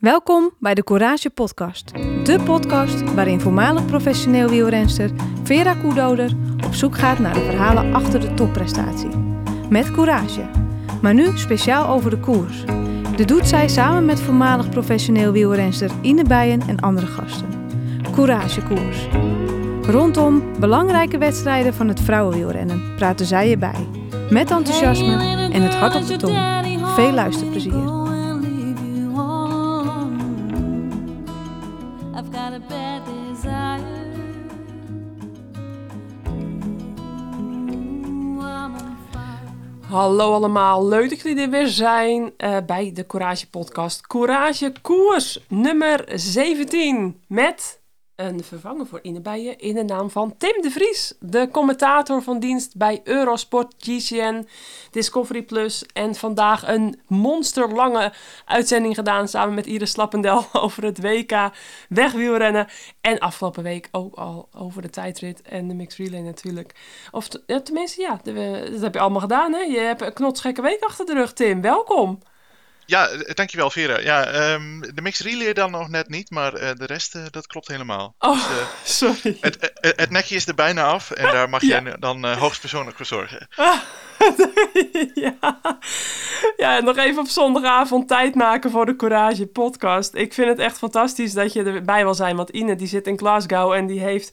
Welkom bij de Courage Podcast. De podcast waarin voormalig professioneel wielrenster Vera Koedoder op zoek gaat naar de verhalen achter de topprestatie. Met courage. Maar nu speciaal over de koers. Dit doet zij samen met voormalig professioneel wielrenster Ine Bijen en andere gasten. Courage Koers. Rondom belangrijke wedstrijden van het vrouwenwielrennen praten zij erbij. Met enthousiasme en het hart op de tong. Veel luisterplezier. Hallo allemaal, leuk dat jullie er weer zijn eh, bij de Courage Podcast. Courage Koers nummer 17 met een vervanger voor Ine Bijen in de naam van Tim de Vries, de commentator van dienst bij Eurosport, GCN, Discovery Plus en vandaag een monsterlange uitzending gedaan samen met Iris Slappendel over het WK wegwielrennen en afgelopen week ook al over de tijdrit en de mixed relay natuurlijk. Of tenminste, ja, dat heb je allemaal gedaan hè. Je hebt een knotsgekke week achter de rug, Tim. Welkom. Ja, eh, dankjewel Vera. Ja, ehm, de mixed relay dan nog net niet, maar eh, de rest eh, dat klopt helemaal. Oh, Dus, sorry. het, het nekje is er bijna af en daar mag Ja. je dan hoogstpersoonlijk voor zorgen. ja. ja, en nog even op zondagavond tijd maken voor de Courage podcast. Ik vind het echt fantastisch dat je erbij wil zijn. Want Ine die zit in Glasgow en die heeft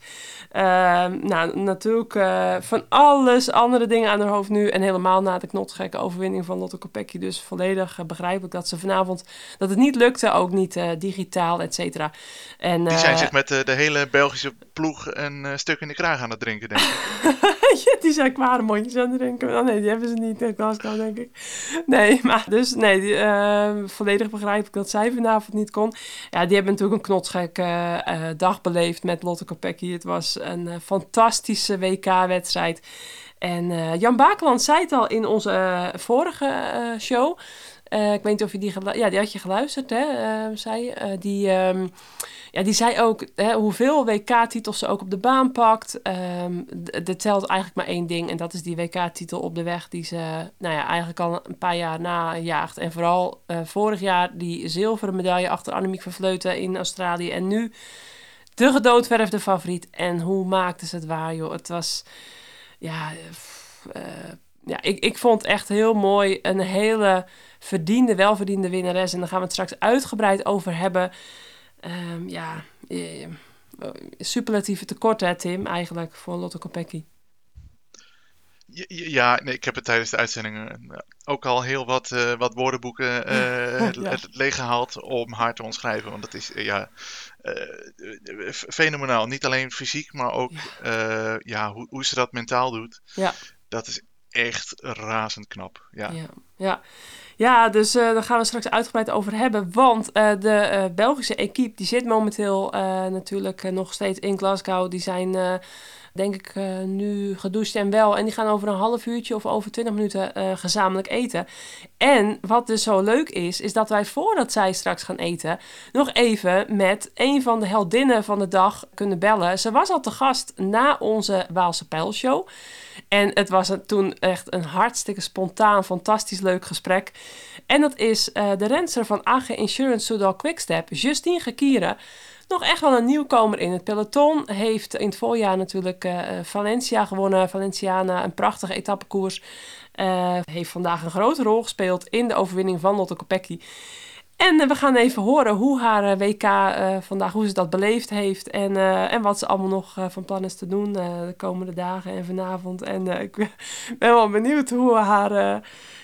eh, nou, natuurlijk eh, van alles andere dingen aan haar hoofd nu. En helemaal na de knotsgekke overwinning van Lotte Kopecky. Dus volledig eh, begrijpelijk dat ze vanavond dat het niet lukte. Ook niet eh, digitaal, et cetera. En, Die zijn zich met de hele Belgische ploeg een eh, stuk in de kraag aan het drinken, denk ik. ja, die zijn kwade mondjes aan het drinken. Oh nee, die hebben ze niet in Glasgow, denk ik. Nee, maar dus nee, die, eh, volledig begrijp ik dat zij vanavond niet kon. Ja, die hebben natuurlijk een knotsgekke eh, eh, dag beleefd met Lotte Kopecky. Het was een eh, fantastische WK-wedstrijd. En Jan Bakeland zei het al in onze vorige show. Eh, ik weet niet of je die... Ja, die had je geluisterd, hè, eh, zei. Eh, die... ehm, ja, die zei ook hè, hoeveel WK-titels ze ook op de baan pakt. Ehm d- er telt eigenlijk maar één ding. En dat is die WK-titel op de weg die ze nou ja, eigenlijk al een paar jaar najaagt. En vooral eh, vorig jaar die zilveren medaille achter Annemiek van Vleuten in Australië. En nu de gedoodverfde favoriet. En hoe maakte ze het waar, joh. Het was... Ja, ja ik, ik vond het echt heel mooi. Een hele verdiende, welverdiende winnares. En daar gaan we het straks uitgebreid over hebben. Ehm, ja, eh, superlatieve tekort hè, Tim, eigenlijk, voor Lotte Kopecky. Ja, ja, nee, ik heb het tijdens de uitzending eh, ook al heel wat, eh, wat woordenboeken eh, Ja. le- leeggehaald om haar te omschrijven. Want het is ja, fenomenaal. Niet alleen fysiek, maar ook eh, ja, hoe, hoe ze dat mentaal doet. Ja. Dat is echt razend knap. Ja. Ja, ja. dus eh, daar gaan we straks uitgebreid over hebben. Want eh, de eh, Belgische equipe die zit momenteel natuurlijk nog steeds in Glasgow. Die zijn, denk ik, eh, nu gedoucht en wel. En die gaan over een half uurtje of over twintig minuten eh, gezamenlijk eten. En wat dus zo leuk is, is dat wij voordat zij straks gaan eten... nog even met een van de heldinnen van de dag kunnen bellen. Ze was al te gast na onze Waalse Pijlshow. En het was toen echt een hartstikke spontaan, fantastisch leuk gesprek. En dat is eh, de renster van AG Insurance Soudal Quickstep, Justine Gekieren. Nog echt wel een nieuwkomer in het peloton. Heeft in het voorjaar natuurlijk eh, Valencia gewonnen. Valenciana, een prachtige etappekoers. Eh, heeft vandaag een grote rol gespeeld in de overwinning van Lotte Kopecky. En eh, we gaan even horen hoe haar eh, WK eh, vandaag, hoe ze dat beleefd heeft. En, en wat ze allemaal nog van plan is te doen de komende dagen en vanavond. En ik ben wel benieuwd hoe haar,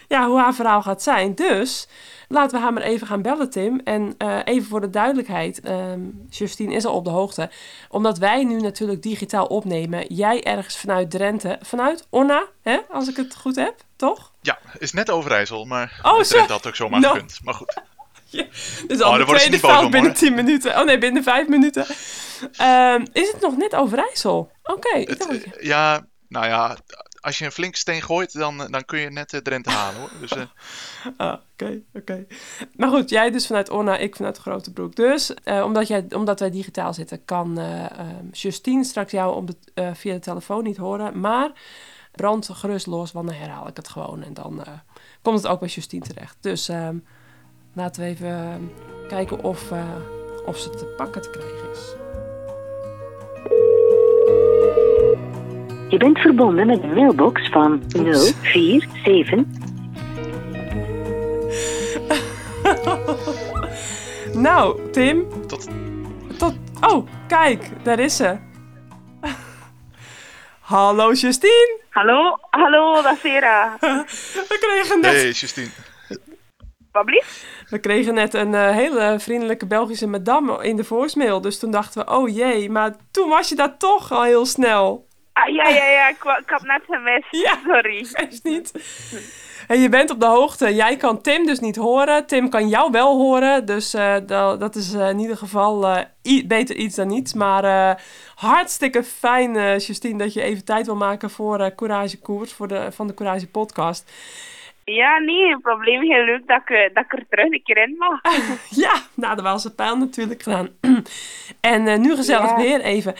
ja, hoe haar verhaal gaat zijn. Dus laten we haar maar even gaan bellen, Tim. En even voor de duidelijkheid, ehm, Justine is al op de hoogte. Omdat wij nu natuurlijk digitaal opnemen. Jij ergens vanuit Drenthe, vanuit Onna, hè, als ik het goed heb, toch? Ja, is net Overijssel, maar Oh, dat ook zomaar No. gekund. Maar goed. Dus Oh, al daar de tweede fout binnen hoor. 10 minuten. Oh nee, binnen 5 minuten. Ehm, is het nog net Overijssel? Oké. eh, ja, nou ja, als je een flinke steen gooit, dan, dan kun je net eh, Drenthe halen hoor. Dus, eh, Ah, oké, oké. Maar goed, jij dus vanuit Onna, ik vanuit Grote Broek. Dus eh, omdat, jij, omdat wij digitaal zitten, kan eh, ehm, Justine straks jou op de, eh, via de telefoon niet horen. Maar brand gerust los, want dan herhaal ik het gewoon. En dan eh, komt het ook bij Justine terecht. Dus ehm, Laten we even eh, kijken of, eh, of ze te pakken te krijgen is. Je bent verbonden met de mailbox van 047. Nou, Tim. Tot- Tot... Oh, kijk, daar is ze. Hallo Justine. Hallo, hallo, dat is Vera. We kregen net, Hey, Justine. We kregen net een eh, hele vriendelijke Belgische madame in de voicemail. Dus toen dachten we, oh jee, maar toen was je daar toch al heel snel. Ah, ja, ja, ja, ik, ik had net gemist. Ja. Sorry. Geeft niet. En je bent op de hoogte. Jij kan Tim dus niet horen. Tim kan jou wel horen. Dus eh, da- dat is eh, in ieder geval beter iets dan niets. Maar hartstikke fijn, Justine, dat je even tijd wil maken voor Courage Koers. Voor de, van de Courage podcast. Ja, nee, geen probleem. Heel leuk dat ik, eh, dat ik er terug een keer in mag. Ja, nou, de Waalse pijl natuurlijk gedaan. en eh, nu gezellig Ja. weer even.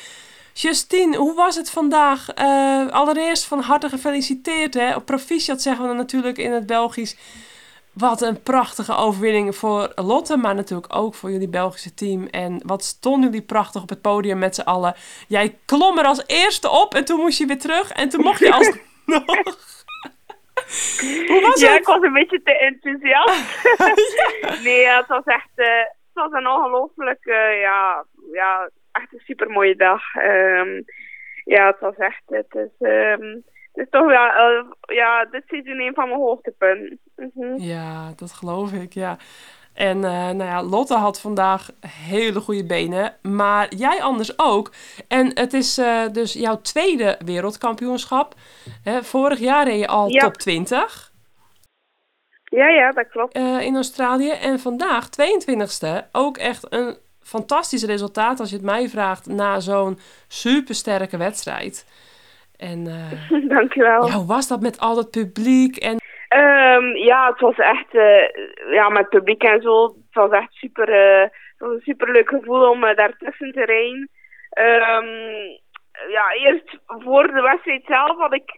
Justine, hoe was het vandaag? Eh, allereerst van harte gefeliciteerd. Hè? Op proficiat zeggen we dan natuurlijk in het Belgisch. Wat een prachtige overwinning voor Lotte, maar natuurlijk ook voor jullie Belgische team. En wat stonden jullie prachtig op het podium met z'n allen. Jij klom er als eerste op en toen moest je weer terug. En toen mocht je alsnog. Hoe was ja, het? ik was een beetje te enthousiast. Nee, ja, het was echt eh, het was een ongelooflijk, eh, ja, ja, echt een super mooie dag. Ehm, ja, het was echt, het is, ehm, het is toch wel, eh, ja, dit seizoen een van mijn hoogtepunten. Mhm. Ja, dat geloof ik, ja. En eh, nou ja, Lotte had vandaag hele goede benen, maar jij anders ook. En het is eh, dus jouw tweede wereldkampioenschap. Hè, vorig jaar reed je al Ja. top 20 Ja, ja, dat klopt. eh, in Australië. En vandaag, 22e, ook echt een fantastisch resultaat als je het mij vraagt, na zo'n supersterke wedstrijd. En Dankjewel. ja, hoe was dat met al het publiek? En Ehm, ja, het was echt, eh, ja, met publiek en zo, het was echt super, eh, het was een super leuk gevoel om uh, daartussen te rijden. Ehm, ja, eerst voor de wedstrijd zelf had ik,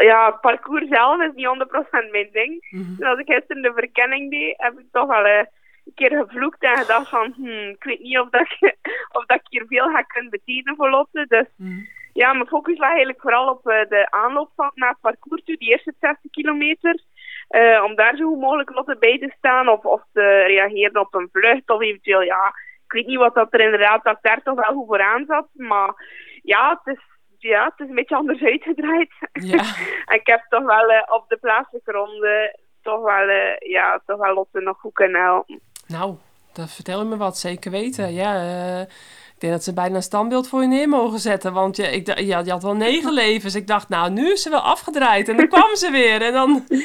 ja, het parcours zelf is niet 100% mijn ding. Mhm. Dus als ik gisteren de verkenning deed, heb ik toch wel een keer gevloekt en gedacht van, hmm, ik weet niet of dat, ik, of dat ik hier veel ga kunnen betekenen voor Lotte. Dus Mhm. Ja, mijn focus lag eigenlijk vooral op eh, de aanloop van naar het parcours toe, die eerste 60 kilometer. Eh, om daar zo goed mogelijk Lotte bij te staan of, of te reageren op een vlucht of eventueel, ja, ik weet niet wat dat er inderdaad, dat ik daar toch wel goed vooraan zat. Maar ja, het is, ja, het is een beetje anders uitgedraaid. Ja. en ik heb toch wel eh, op de plaatselijke ronde toch wel, ja, toch wel Lotte nog goed kunnen helpen. Nou, dat vertel je me wat, zeker weten. Ja, denk dat ze bijna een standbeeld voor je neer mogen zetten. Want je, ik, je, had, je had wel negen levens. Ik dacht, nou, nu is ze wel afgedraaid. En dan kwam ze weer. En dan...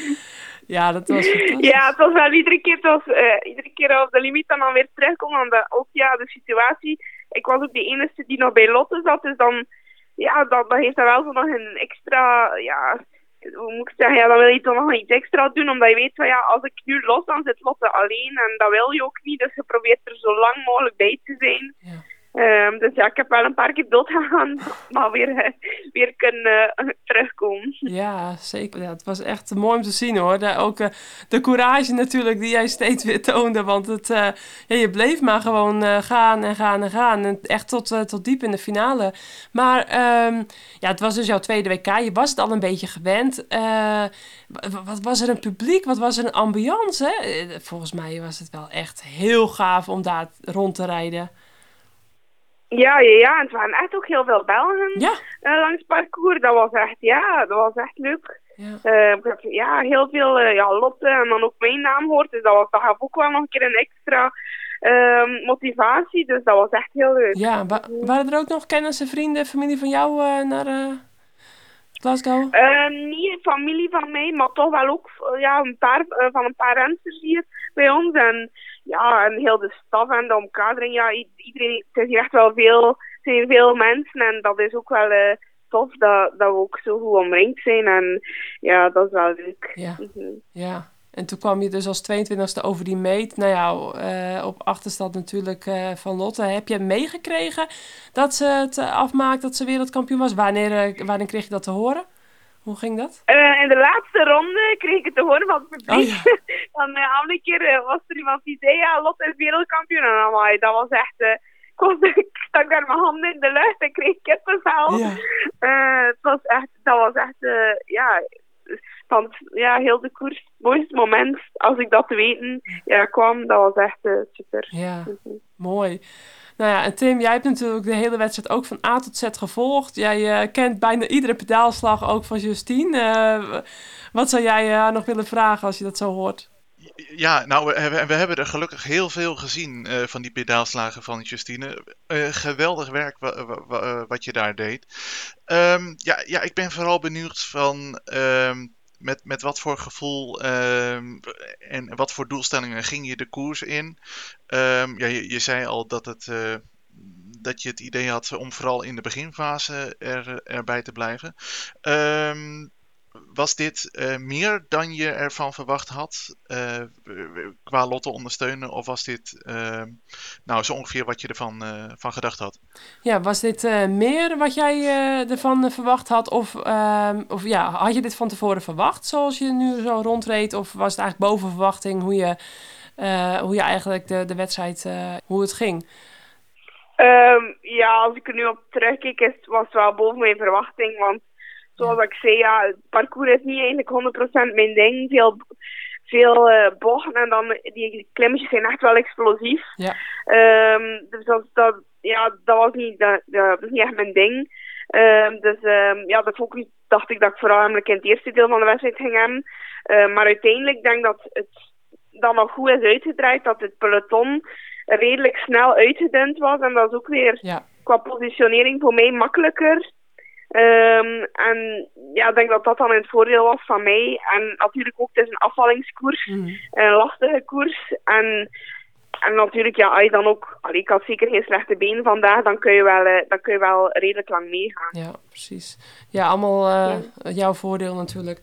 Ja, dat was. Ja, het was wel iedere keer, was, eh, iedere keer op de limiet en dan weer terugkomen. En dat, ook ja, de situatie. Ik was ook de enige die nog bij Lotte zat. Dus dan, ja, dan, dan heeft dat wel zo nog een extra, ja, hoe moet ik zeggen, ja, dan wil je toch nog iets extra doen. Omdat je weet van ja, als ik nu los, dan zit Lotte alleen. En dat wil je ook niet. Dus je probeert er zo lang mogelijk bij te zijn. Ja. Ehm, dus ja, ik heb wel een paar keer dood gegaan, maar weer, eh, weer kunnen eh, terugkomen. Ja, zeker. Ja, het was echt mooi om te zien hoor. Ook eh, de courage natuurlijk die jij steeds weer toonde. Want het, je bleef maar gewoon gaan en gaan en gaan. En echt tot, tot diep in de finale. Maar ehm, ja, het was dus jouw tweede WK. Je was het al een beetje gewend. Wa- wat was er een publiek? Wat was er een ambiance? Hè? Volgens mij was het wel echt heel gaaf om daar rond te rijden. Ja, ja, ja. En het waren echt ook heel veel Belgen Ja. eh, langs het parcours. Dat was echt, ja, dat was echt leuk. Ja. Eh, ik heb ja, heel veel eh, ja, Lotte en dan ook mijn naam hoort. Dus dat, was, dat gaf ook wel nog een keer een extra ehm, motivatie. Dus dat was echt heel leuk. Ja, wa- waren er ook nog kennissen, vrienden, familie van jou naar Glasgow? Niet familie van mij, maar toch wel ook ja, een paar, van een paar rensters hier bij ons. En ja, en heel de staf en de omkadering. Ja, iedereen, het is hier echt wel veel, zijn veel mensen en dat is ook wel eh, tof dat, dat we ook zo goed omringd zijn. En ja, dat is wel leuk. Ja. Mhm. Ja, en toen kwam je dus als 22e over die meet. Nou ja, eh, op achterstand natuurlijk eh, van Lotte. Heb je meegekregen dat ze het afmaakt, dat ze wereldkampioen was? Wanneer, wanneer kreeg je dat te horen? Hoe ging dat? Eh, in de laatste ronde kreeg ik het te horen van het publiek. Oh ja. dan uh, een keer eh, was er iemand die zei, ja, Lotte is wereldkampioen. En amai, dat was echt... eh, ik, was, ik stak daar mijn handen in de lucht en kreeg kippenvel. Ja. Het was echt, dat was echt, ja, van ja, heel de koers, het mooiste moment als ik dat te weten ja, kwam, dat was echt super. Ja, mooi. Nou ja, en Tim, jij hebt natuurlijk de hele wedstrijd ook van A tot Z gevolgd. Jij eh, kent bijna iedere pedaalslag ook van Justine. Eh, wat zou jij haar nog willen vragen als je dat zo hoort? Ja, nou, we hebben, we hebben er gelukkig heel veel gezien eh, van die pedaalslagen van Justine. Eh, geweldig werk wa- wa- wa- eh, wat je daar deed. Ehm, ja, ja, ik ben vooral benieuwd van ehm, met, met wat voor gevoel ehm, en wat voor doelstellingen ging je de koers in. Ehm, ja, je, je zei al dat, het, eh, dat je het idee had om vooral in de beginfase er, erbij te blijven. Ehm, was dit eh, meer dan je ervan verwacht had eh, qua Lotte ondersteunen? Of was dit eh, nou zo ongeveer wat je ervan eh, van gedacht had? Ja, was dit eh, meer wat jij eh, ervan verwacht had? Of, ehm, of ja, had je dit van tevoren verwacht zoals je nu zo rondreed? Of was het eigenlijk boven verwachting hoe je, eh, hoe je eigenlijk de, de wedstrijd, eh, hoe het ging? Ehm, ja, als ik er nu op terugkijk, is, was het wel boven mijn verwachting. Want zoals ik zei, ja, het parcours is niet eigenlijk 100% mijn ding. Veel, veel eh, bochten en dan die klimmetjes zijn echt wel explosief. Ja. Ehm, dus dat, dat, ja, dat, was niet, dat, dat was niet echt mijn ding. Ehm, dus ehm, ja, de focus dacht ik dat ik vooral in het eerste deel van de wedstrijd ging hebben. Maar uiteindelijk denk ik dat het dan nog goed is uitgedraaid, dat het peloton redelijk snel uitgedund was. En dat is ook weer Ja, qua positionering voor mij makkelijker. Ehm, en ja, ik denk dat dat dan het voordeel was van mij. En natuurlijk ook, het is een afvallingskoers, Mhm. een lastige koers. En, en natuurlijk, ja, als je dan ook, allee, ik had zeker geen slechte been vandaag, dan kun je wel, eh, dan kun je wel redelijk lang meegaan. ja, precies. Ja, allemaal eh, jouw voordeel natuurlijk.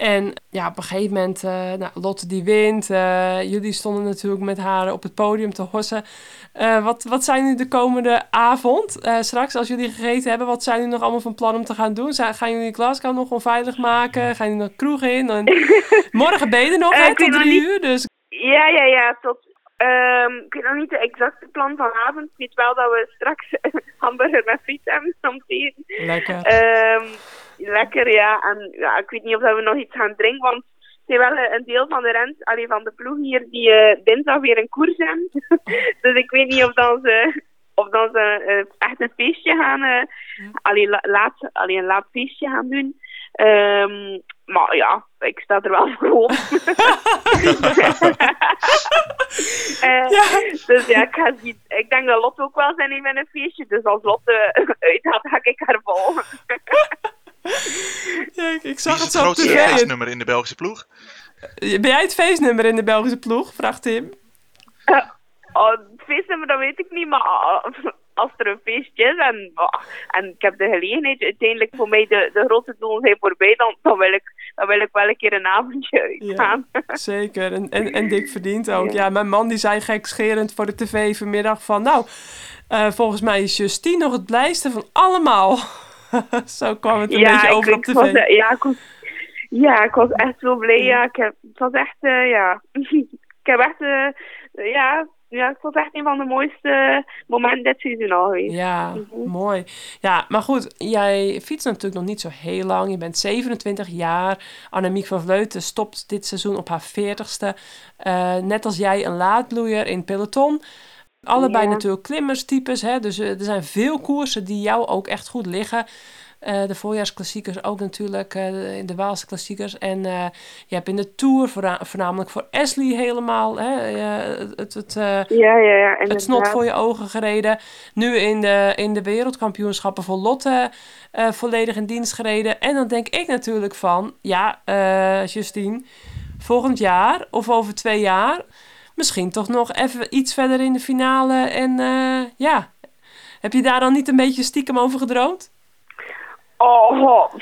En ja, op een gegeven moment, eh, nou, Lotte die wint. eh, jullie stonden natuurlijk met haar op het podium te hossen. Eh, wat, wat zijn nu de komende avond? straks, als jullie gegeten hebben, wat zijn jullie nog allemaal van plan om te gaan doen? Zijn, gaan jullie Glasgow nog onveilig maken? Gaan jullie nog kroeg in? En morgen ben je er nog, hè, tot drie niet. uur. Dus Ja, ja, ja, tot... ehm, ik weet nog niet het exacte plan vanavond. Ik weet wel dat we straks hamburger met friet hebben om te eten. lekker. Ehm, lekker, ja. En ja, ik weet niet of dat we nog iets gaan drinken, want er zijn wel een deel van de rent, allee, van de ploeg hier, die eh, dinsdag weer een koers hebben. dus ik weet niet of dan ze, of dan ze eh, echt een feestje gaan, eh allee, la- laat, allee, een laat feestje gaan doen. Ehm, maar ja, ik sta er wel voor op. Eh, Dus ja, ik, ga zien. ik denk dat Lotte ook wel zijn in een feestje. Dus als Lotte uitgaat, ga ik haar volgen. Ja, ik, ik Wie zag is het het zo op grootste feestnummer in de Belgische ploeg? Ben jij het feestnummer in de Belgische ploeg? Vraagt Tim. Oh, het feestnummer, dat weet ik niet, maar ah, als er een feestje is en, ah, en ik heb de gelegenheid, uiteindelijk voor mij de, de grote doelen zijn voorbij, dan, dan, wil ik, dan wil ik wel een keer een avondje uitgaan. Zeker, en, en, en dik verdient ook. Ja. Ja. mijn man die zei gekscherend voor de tv vanmiddag van... Nou, eh, volgens mij is Justine nog het blijste van allemaal. Zo kwam het een beetje ik- over op ik was, tv. eh, ja, ik was, ja, ik was echt zo blij. Ja, ik heb, het was echt, eh, ja. ik heb echt, eh, ja, ja, het was echt een van de mooiste momenten dit seizoen al geweest. Ja, mooi. Ja, maar goed, jij fietst natuurlijk nog niet zo heel lang. Je bent 27 jaar. Annemiek van Vleuten stopt dit seizoen op haar 40ste. Eh, net als jij een laadbloeier in peloton. Allebei Ja. natuurlijk klimmerstypes. Hè? Dus eh, er zijn veel koersen die jou ook echt goed liggen. Eh, de voorjaarsklassiekers ook natuurlijk, eh, de- Waalse klassiekers. En je hebt in de Tour, voorna- voornamelijk voor Ashley helemaal, hè, het, het, Ja, ja, ja. het snot voor je ogen gereden. Nu in de, in de wereldkampioenschappen voor Lotte volledig in dienst gereden. En dan denk ik natuurlijk van, ja, Justine, volgend jaar of over twee jaar... misschien toch nog even iets verder in de finale. En eh, ja, heb je daar dan niet een beetje stiekem over gedroomd? Oh,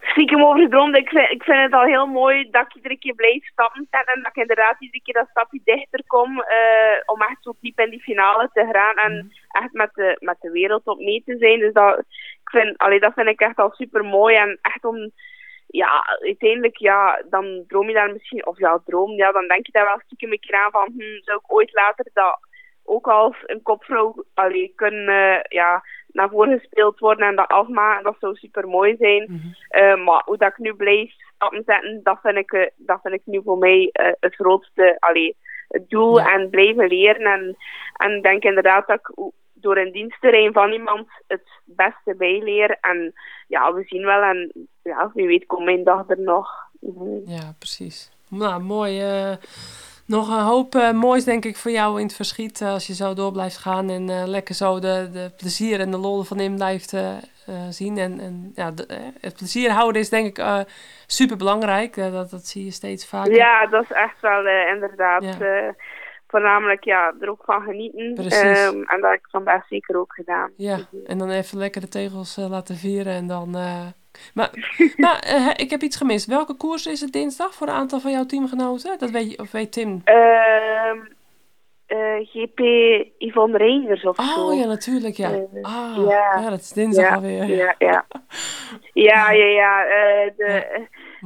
stiekem over gedroomd. Ik vind, ik vind het al heel mooi dat ik iedere keer blijf stappen. En dat ik inderdaad iedere keer dat stapje dichter kom. eh, om echt zo diep in die finale te gaan. En echt met de, met de wereld op mee te zijn. Dus dat, ik vind, allee, dat vind ik echt al super mooi. En echt om, ja, uiteindelijk, ja, dan droom je daar misschien, of ja, droom, ja, dan denk je daar wel stiekem een keer aan van, hm, zou ik ooit later dat ook als een kopvrouw allee, kunnen, eh, ja, naar voren gespeeld worden en dat afmaken, dat zou super mooi zijn. Mhm. Eh, maar hoe dat ik nu blijf stappen zetten, dat vind ik, eh, dat vind ik nu voor mij het grootste allee, het doel. Ja. En blijven leren. En, en ik denk inderdaad dat ik door een dienstterrein van iemand het beste bijleer. En ja, we zien wel. En ja, wie weet komt mijn dag er nog. Mhm. Ja, precies. Nou, mooi. eh, nog een hoop eh, moois, denk ik, voor jou in het verschiet. eh, als je zo door blijft gaan en lekker zo de, de plezier en de lol van in blijft zien. En, en ja, de- het plezier houden is, denk ik, super belangrijk. dat, dat zie je steeds vaker. Ja, dat is echt wel inderdaad. Ja. voornamelijk ja, er ook van genieten. Precies. Ehm, en dat heb ik vandaag zeker ook gedaan. Ja, en dan even lekker de tegels laten vieren en dan... Maar, maar eh, ik heb iets gemist. Welke koers is het dinsdag voor een aantal van jouw teamgenoten? Dat weet, je, of weet Tim? Ehm, eh, GP Yvonne Reinders of zo. Oh ja, natuurlijk, ja. Eh, Ah, ja. ja, dat is dinsdag ja, alweer. ja, ja. Ja, ja, ja. eh, de,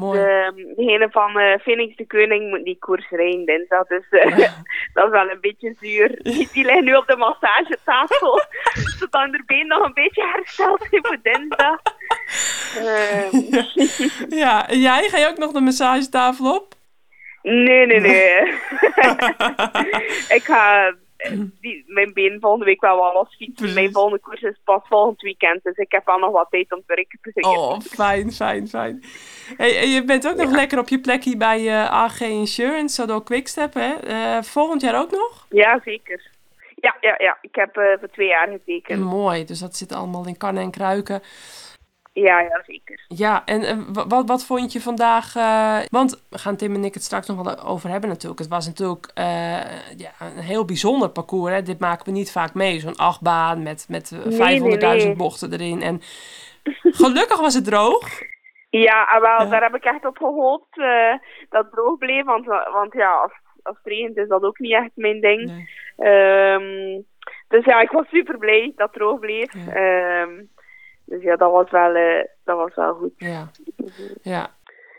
Mooi. de, degene van eh Phoenix de Koning moet die koers rijden dinsdag. Dus eh, dat is wel een beetje zuur. Die, die ligt nu op de massagetafel. Zodat haar been nog een beetje hersteld is voor dinsdag. Ehm, Ja, en jij? Ga je ook nog de massagetafel op? Nee, nee, nee. ik ga die, mijn been volgende week wel wat los fietsen. Precies. Mijn volgende koers is pas volgend weekend. Dus ik heb wel nog wat tijd om te recupereren. Oh, fijn, fijn, fijn. Hey, en je bent ook nog lekker op je plekje bij eh, AG Insurance, door Quickstep, hè? Eh, volgend jaar ook nog? Ja, zeker. Ja, ja, ja. Ik heb eh, voor twee jaar getekend. Mooi, dus dat zit allemaal in kannen en kruiken. Ja, ja, zeker. Ja, en eh, wa- wat, wat vond je vandaag? eh, want we gaan Tim en ik het straks nog wel over hebben natuurlijk. Het was natuurlijk eh, ja, een heel bijzonder parcours. Hè? Dit maken we niet vaak mee. Zo'n achtbaan met, met eh, 500.000 Nee, nee, nee. bochten erin. En gelukkig was het droog. Ja, en wel, daar heb ik echt op gehoopt eh, dat het droog bleef. Want, want ja, als, als het regent is dat ook niet echt mijn ding. Nee. Ehm, dus ja, ik was super blij dat het droog bleef. Ja. Ehm, dus ja, dat was wel, eh, dat was wel goed. Ja, ja.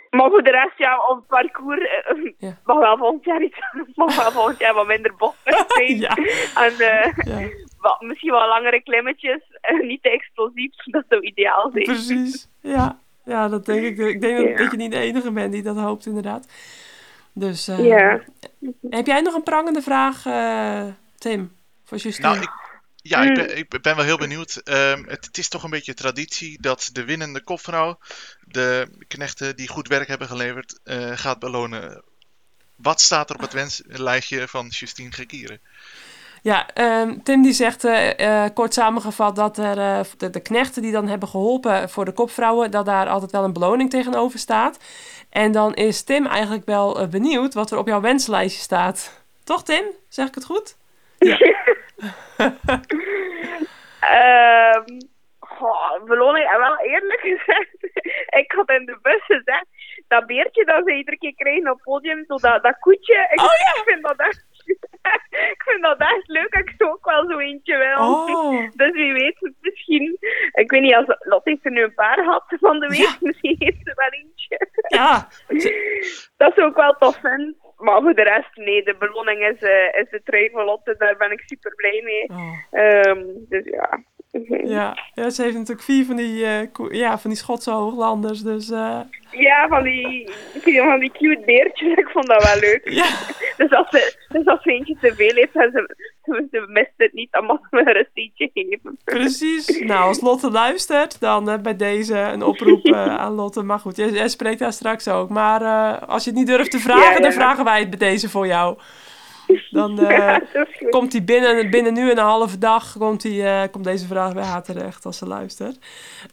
Maar voor de rest, ja, op het parcours eh, Ja. mag wel volgend jaar iets, mag wel volgend jaar wat minder bochten zijn. Ja. En eh, ja. wat, misschien wel langere klimmetjes, niet te explosief, dat zou ideaal zijn. Precies. Ja, ja dat denk ik. Ik denk dat, Ja. dat je niet de enige bent die dat hoopt, inderdaad. Dus eh, Ja. heb jij nog een prangende vraag, eh, Tim? Voor Justine? Nou, ik, ja, ik Mm. ben, ik ben wel heel benieuwd. Ehm, het, het is toch een beetje traditie dat de winnende kopvrouw de knechten die goed werk hebben geleverd eh, gaat belonen. Wat staat er op het wenslijstje van Justine Gekieren? Ja, ehm, Tim die zegt eh, eh, kort samengevat dat er eh, de, de knechten die dan hebben geholpen voor de kopvrouwen, dat daar altijd wel een beloning tegenover staat. En dan is Tim eigenlijk wel benieuwd wat er op jouw wenslijstje staat. Toch Tim? Zeg ik het goed? Ehm goh, beloning, wel eerlijk gezegd, ik had in de bus gezegd, dat beertje dat ze iedere keer krijgen op het podium, zo dat, dat koetje, ik, Oh, ik vind dat echt, ik vind dat echt leuk, ik zo ook wel zo eentje wil. Oh, Dus wie weet, misschien, ik weet niet, als Lotte er nu een paar gehad van de week, Ja. misschien heeft ze wel eentje. ja. Dat zou ik wel tof vinden. Maar voor de rest, nee, de beloning is, eh, is de trui van Lotte, daar ben ik super blij mee. Oh, Ehm, dus ja. Ja. ja, ze heeft natuurlijk vier van die, eh, ja, van die Schotse hooglanders. Dus eh, Ja, van die, van die cute beertjes. Ik vond dat wel leuk. ja. Dus als ze, dus als ze eentje te veel heeft en ze, ze, mist het niet, dan mag ze een receiptje geven. Precies. Nou, als Lotte luistert, dan eh, bij deze een oproep aan Lotte. Maar goed, jij, jij spreekt daar straks ook. Maar als je het niet durft te vragen, Ja, ja. dan vragen wij het bij deze voor jou. Dan eh, Ja, is komt hij binnen, binnen nu en een halve dag, komt, die, eh, komt deze vraag bij haar terecht als ze luistert.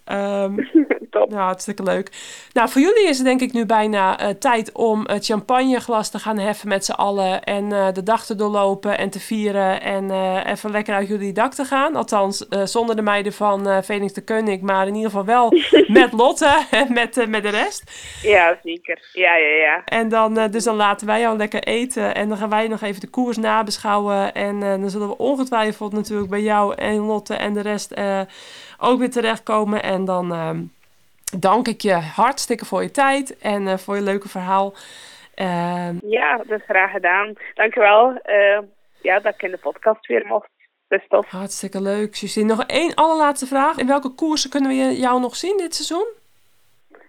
Ehm, Top. ja, hartstikke leuk. Nou, voor jullie is het denk ik nu bijna eh, tijd om het champagneglas te gaan heffen met z'n allen. En de dag te doorlopen en te vieren. En even lekker uit jullie dak te gaan. Althans, zonder de meiden van Phoenix de Koning. Maar in ieder geval wel met Lotte en met, met de rest. Ja, zeker. Ja, ja, ja. En dan, dus dan laten wij jou lekker eten. En dan gaan wij nog even de koers nabeschouwen. En eh, dan zullen we ongetwijfeld natuurlijk bij jou en Lotte en de rest eh, ook weer terechtkomen. En dan... ehm, dank ik je hartstikke voor je tijd en eh, voor je leuke verhaal. Ja, dat is graag gedaan. Dankjewel eh ja, dat ik in de podcast weer mocht. Dat is tof. hartstikke leuk, Justine. Nog één allerlaatste vraag. In welke koersen kunnen we jou nog zien dit seizoen?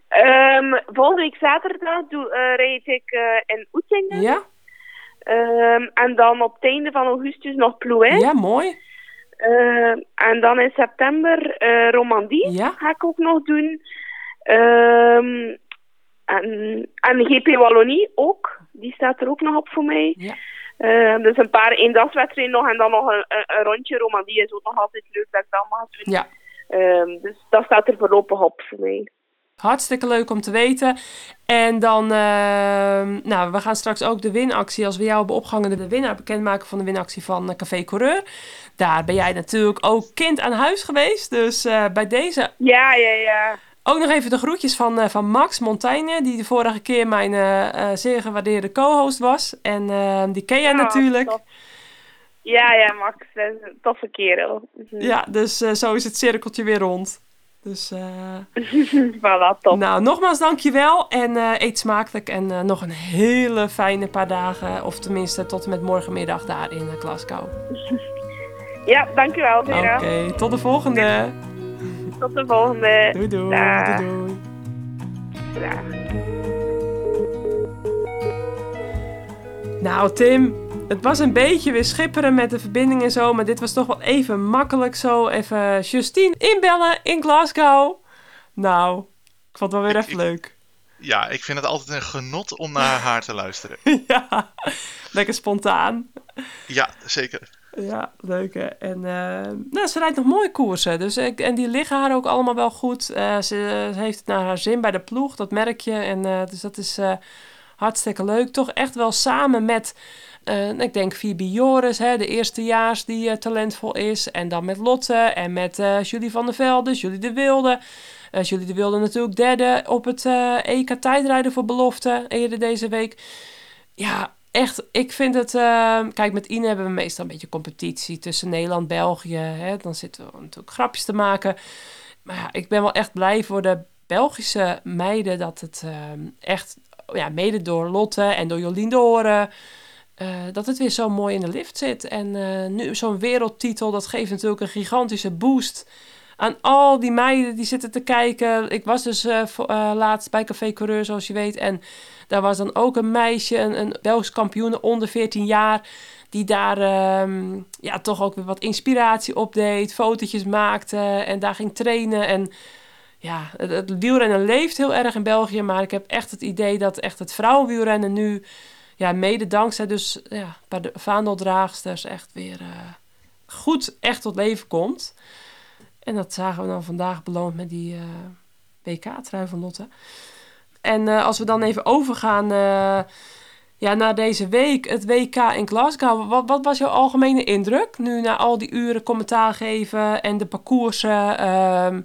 Ehm, volgende week zaterdag doe, eh rijd ik eh, in Oetingen. Ja? Ehm, en dan op het einde van augustus nog Plouin. Ja, mooi. Ehm, en dan in september eh, Romandie Ja? ga ik ook nog doen. Ehm, en, en GP Wallonie ook. Die staat er ook nog op voor mij. Ja. Ehm, dus een paar eendagswedstrijden nog en dan nog een, rondje. Romandie is ook nog altijd leuk dat ik dat mag doen. Ja. Dus dat staat er voorlopig op voor mij. Hartstikke leuk om te weten. En dan, ehm, nou, we gaan straks ook de winactie, als we jou hebben opgehangen, de winnaar bekendmaken van de winactie van eh, Café Coureur. Daar ben jij natuurlijk ook kind aan huis geweest. Dus eh, bij deze Ja, ja, ja. ook nog even de groetjes van, eh, van Max Montaigne, die de vorige keer mijn zeer gewaardeerde co-host was. En eh, die ken jij Ja, natuurlijk. Ja, ja, Max. Dat is een toffe kerel. Ja, dus zo is het cirkeltje weer rond. Dus eh, voilà, top. Nou, nogmaals dankjewel en eh, eet smakelijk en eh, nog een hele fijne paar dagen. Of tenminste tot en met morgenmiddag daar in Glasgow. Ja, dankjewel, Oké, Vera. tot de volgende. Tot de volgende. Doei doei. Nou Tim, het was een beetje weer schipperen met de verbinding en zo. Maar dit was toch wel even makkelijk zo. Even Justine inbellen in Glasgow. Nou, ik vond het wel weer Ik- even ik- leuk. Ja, ik vind het altijd een genot om naar haar te luisteren. ja, lekker spontaan. Ja, zeker. Ja, leuk hè. En eh, nou, ze rijdt nog mooie koersen. Dus, ik, en die liggen haar ook allemaal wel goed. Eh, ze, ze heeft het naar haar zin bij de ploeg, dat merk je. En, eh, dus dat is hartstikke leuk. Toch echt wel samen met, eh, ik denk Phoebe Joris, hè, de eerstejaars die eh, talentvol is. En dan met Lotte en met eh, Julie van der Velde, Julie de Wilde. Julie de Wilde natuurlijk derde op het EK tijdrijden voor belofte eerder deze week. Ja, echt, ik vind het... kijk, met Ine hebben we meestal een beetje competitie tussen Nederland en België. Hè? Dan zitten we natuurlijk grapjes te maken. Maar ja, ik ben wel echt blij voor de Belgische meiden... dat het echt, ja, mede door Lotte en door Jolien de Horen... eh, dat het weer zo mooi in de lift zit. En eh, nu zo'n wereldtitel, dat geeft natuurlijk een gigantische boost aan al die meiden die zitten te kijken. Ik was dus eh, laatst bij Café Coureur, zoals je weet. En daar was dan ook een meisje, een, een Belgisch kampioen onder 14 jaar. Die daar ehm, ja, toch ook weer wat inspiratie op deed. Fotootjes maakte en daar ging trainen. En ja, het wielrennen leeft heel erg in België. Maar ik heb echt het idee dat echt het vrouwenwielrennen nu... Ja, mede dankzij dus ja, de vaandeldraagsters echt weer eh, goed echt tot leven komt. En dat zagen we dan vandaag beloond met die eh, WK-trui van Lotte. En eh, als we dan even overgaan ja, naar deze week, het WK in Glasgow. Wat, wat was jouw algemene indruk? Nu na al die uren commentaar geven en de parcoursen. ehm,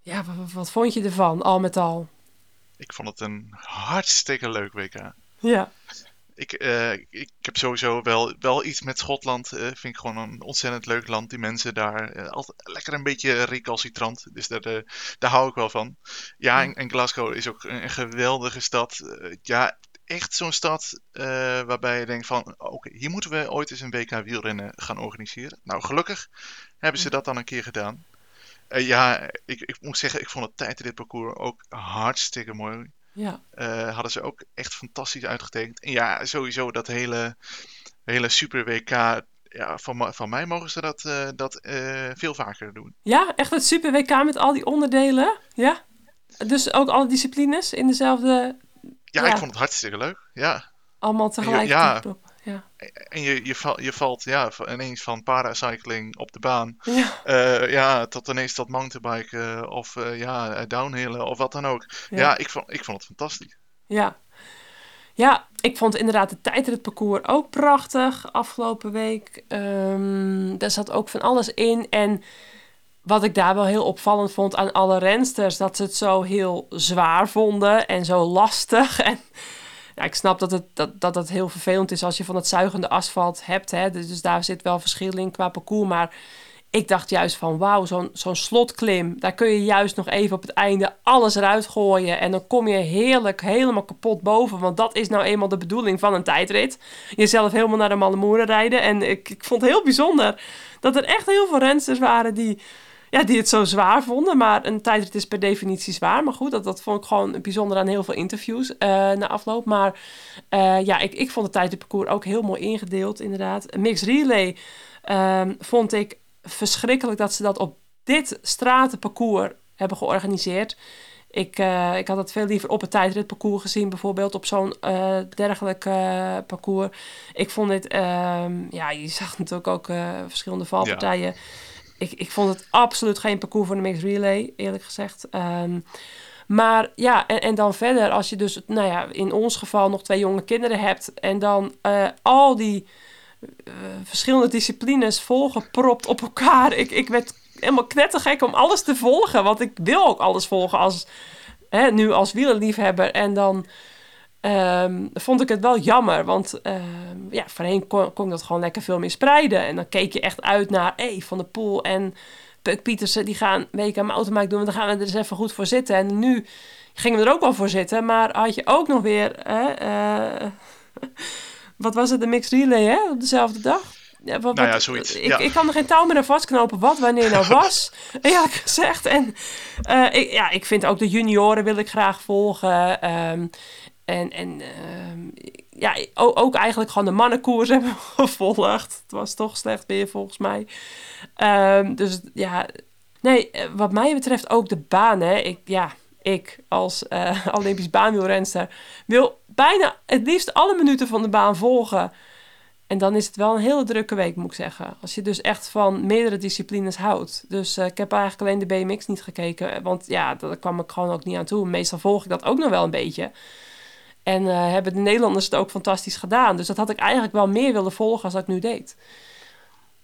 ja, wat- wat vond je ervan, al met al? Ik vond het een hartstikke leuk WK. Ja, Ik, eh, ik, heb sowieso wel, wel iets met Schotland. eh vind ik gewoon een ontzettend leuk land. Die mensen daar eh, altijd lekker een beetje recalcitrant. Dus daar, daar hou ik wel van. Ja, en, en Glasgow is ook een, een geweldige stad. Ja, echt zo'n stad waarbij je denkt van... Oké, hier moeten we ooit eens een WK wielrennen gaan organiseren. Nou, gelukkig hebben ze dat dan een keer gedaan. Eh, ja, ik, ik moet zeggen, ik vond het tijdens dit parcours ook hartstikke mooi. ja, Eh, hadden ze ook echt fantastisch uitgetekend. En ja, sowieso dat hele, hele super WK. Ja, van, van mij mogen ze dat, eh, dat veel vaker doen. ja, echt het super WK met al die onderdelen. Ja, dus ook alle disciplines in dezelfde, Ja, Ja. ik vond het hartstikke leuk. Ja. allemaal tegelijk. ja. Ja. En je, je, val- je valt ja, ineens van paracycling op de baan. Ja, eh, ja, tot ineens dat mountainbiken eh, of eh, ja, downhillen of wat dan ook. Ja. Ja, ik, vond, ik vond het fantastisch. Ja. Ja, ik vond inderdaad de tijdrit parcours ook prachtig afgelopen week. Ehm daar zat ook van alles in. En wat ik daar wel heel opvallend vond aan alle rensters, dat ze het zo heel zwaar vonden en zo lastig. En ik snap dat het, dat, dat het heel vervelend is als je van het zuigende asfalt hebt. Hè? Dus, dus daar zit wel verschil in qua parcours. Maar ik dacht juist van wauw, zo'n zo'n slotklim, daar kun je juist nog even op het einde alles eruit gooien. En dan kom je heerlijk helemaal kapot boven. Want dat is nou eenmaal de bedoeling van een tijdrit. Jezelf helemaal naar de Mallemoeren rijden. En ik, ik vond het heel bijzonder dat er echt heel veel rensters waren die, ja, die het zo zwaar vonden. Maar een tijdrit is per definitie zwaar. Maar goed, dat, dat vond ik gewoon bijzonder aan heel veel interviews uh, na afloop. Maar uh, ja, ik, ik vond het tijdritparcours ook heel mooi ingedeeld inderdaad. Mixed relay um, vond ik verschrikkelijk dat ze dat op dit stratenparcours hebben georganiseerd. Ik, uh, ik had het veel liever op het tijdritparcours gezien, bijvoorbeeld op zo'n uh, dergelijk uh, parcours. Ik vond dit, um, ja, je zag natuurlijk ook verschillende valpartijen. Ja. Ik, ik vond het absoluut geen parcours voor de mixed relay, eerlijk gezegd. Um, maar ja, en, en, dan verder, als je dus, nou ja, in ons geval nog twee jonge kinderen hebt en dan al die uh, verschillende disciplines volgepropt op elkaar. Ik, ik werd helemaal knettergek om alles te volgen. Want ik wil ook alles volgen als, hè, nu als wielerliefhebber. En dan um, vond ik het wel jammer. Want um, ja, voorheen kon, kon ik dat gewoon lekker veel meer spreiden. En dan keek je echt uit naar hey, Van de Poel en Puk Pietersen. Die gaan WK mountainbike doen. Dan gaan we er eens even goed voor zitten. En nu gingen we er ook wel voor zitten. Maar had je ook nog weer... Hè, uh, wat was het, de mixed relay, hè? Op dezelfde dag? Ja, wat, nou ja, zoiets. Ik, ik kan er geen touw meer aan vastknopen wat wanneer nou was, eerlijk gezegd. En uh, ik, ja, ik vind ook de junioren wil ik graag volgen. Um, en en um, ja, ook, ook, eigenlijk gewoon de mannenkoers hebben gevolgd. Het was toch slecht weer volgens mij. Um, dus ja, nee, eh, wat mij betreft ook de baan, hè. Ik, ja, ik als uh, Olympisch baanwielrenster wil bijna het liefst alle minuten van de baan volgen. En dan is het wel een hele drukke week, moet ik zeggen. Als je dus echt van meerdere disciplines houdt. Dus uh, ik heb eigenlijk alleen de BMX niet gekeken. Want ja, daar kwam ik gewoon ook niet aan toe. Meestal volg ik dat ook nog wel een beetje. En uh, hebben de Nederlanders het ook fantastisch gedaan. Dus dat had ik eigenlijk wel meer willen volgen als ik nu deed.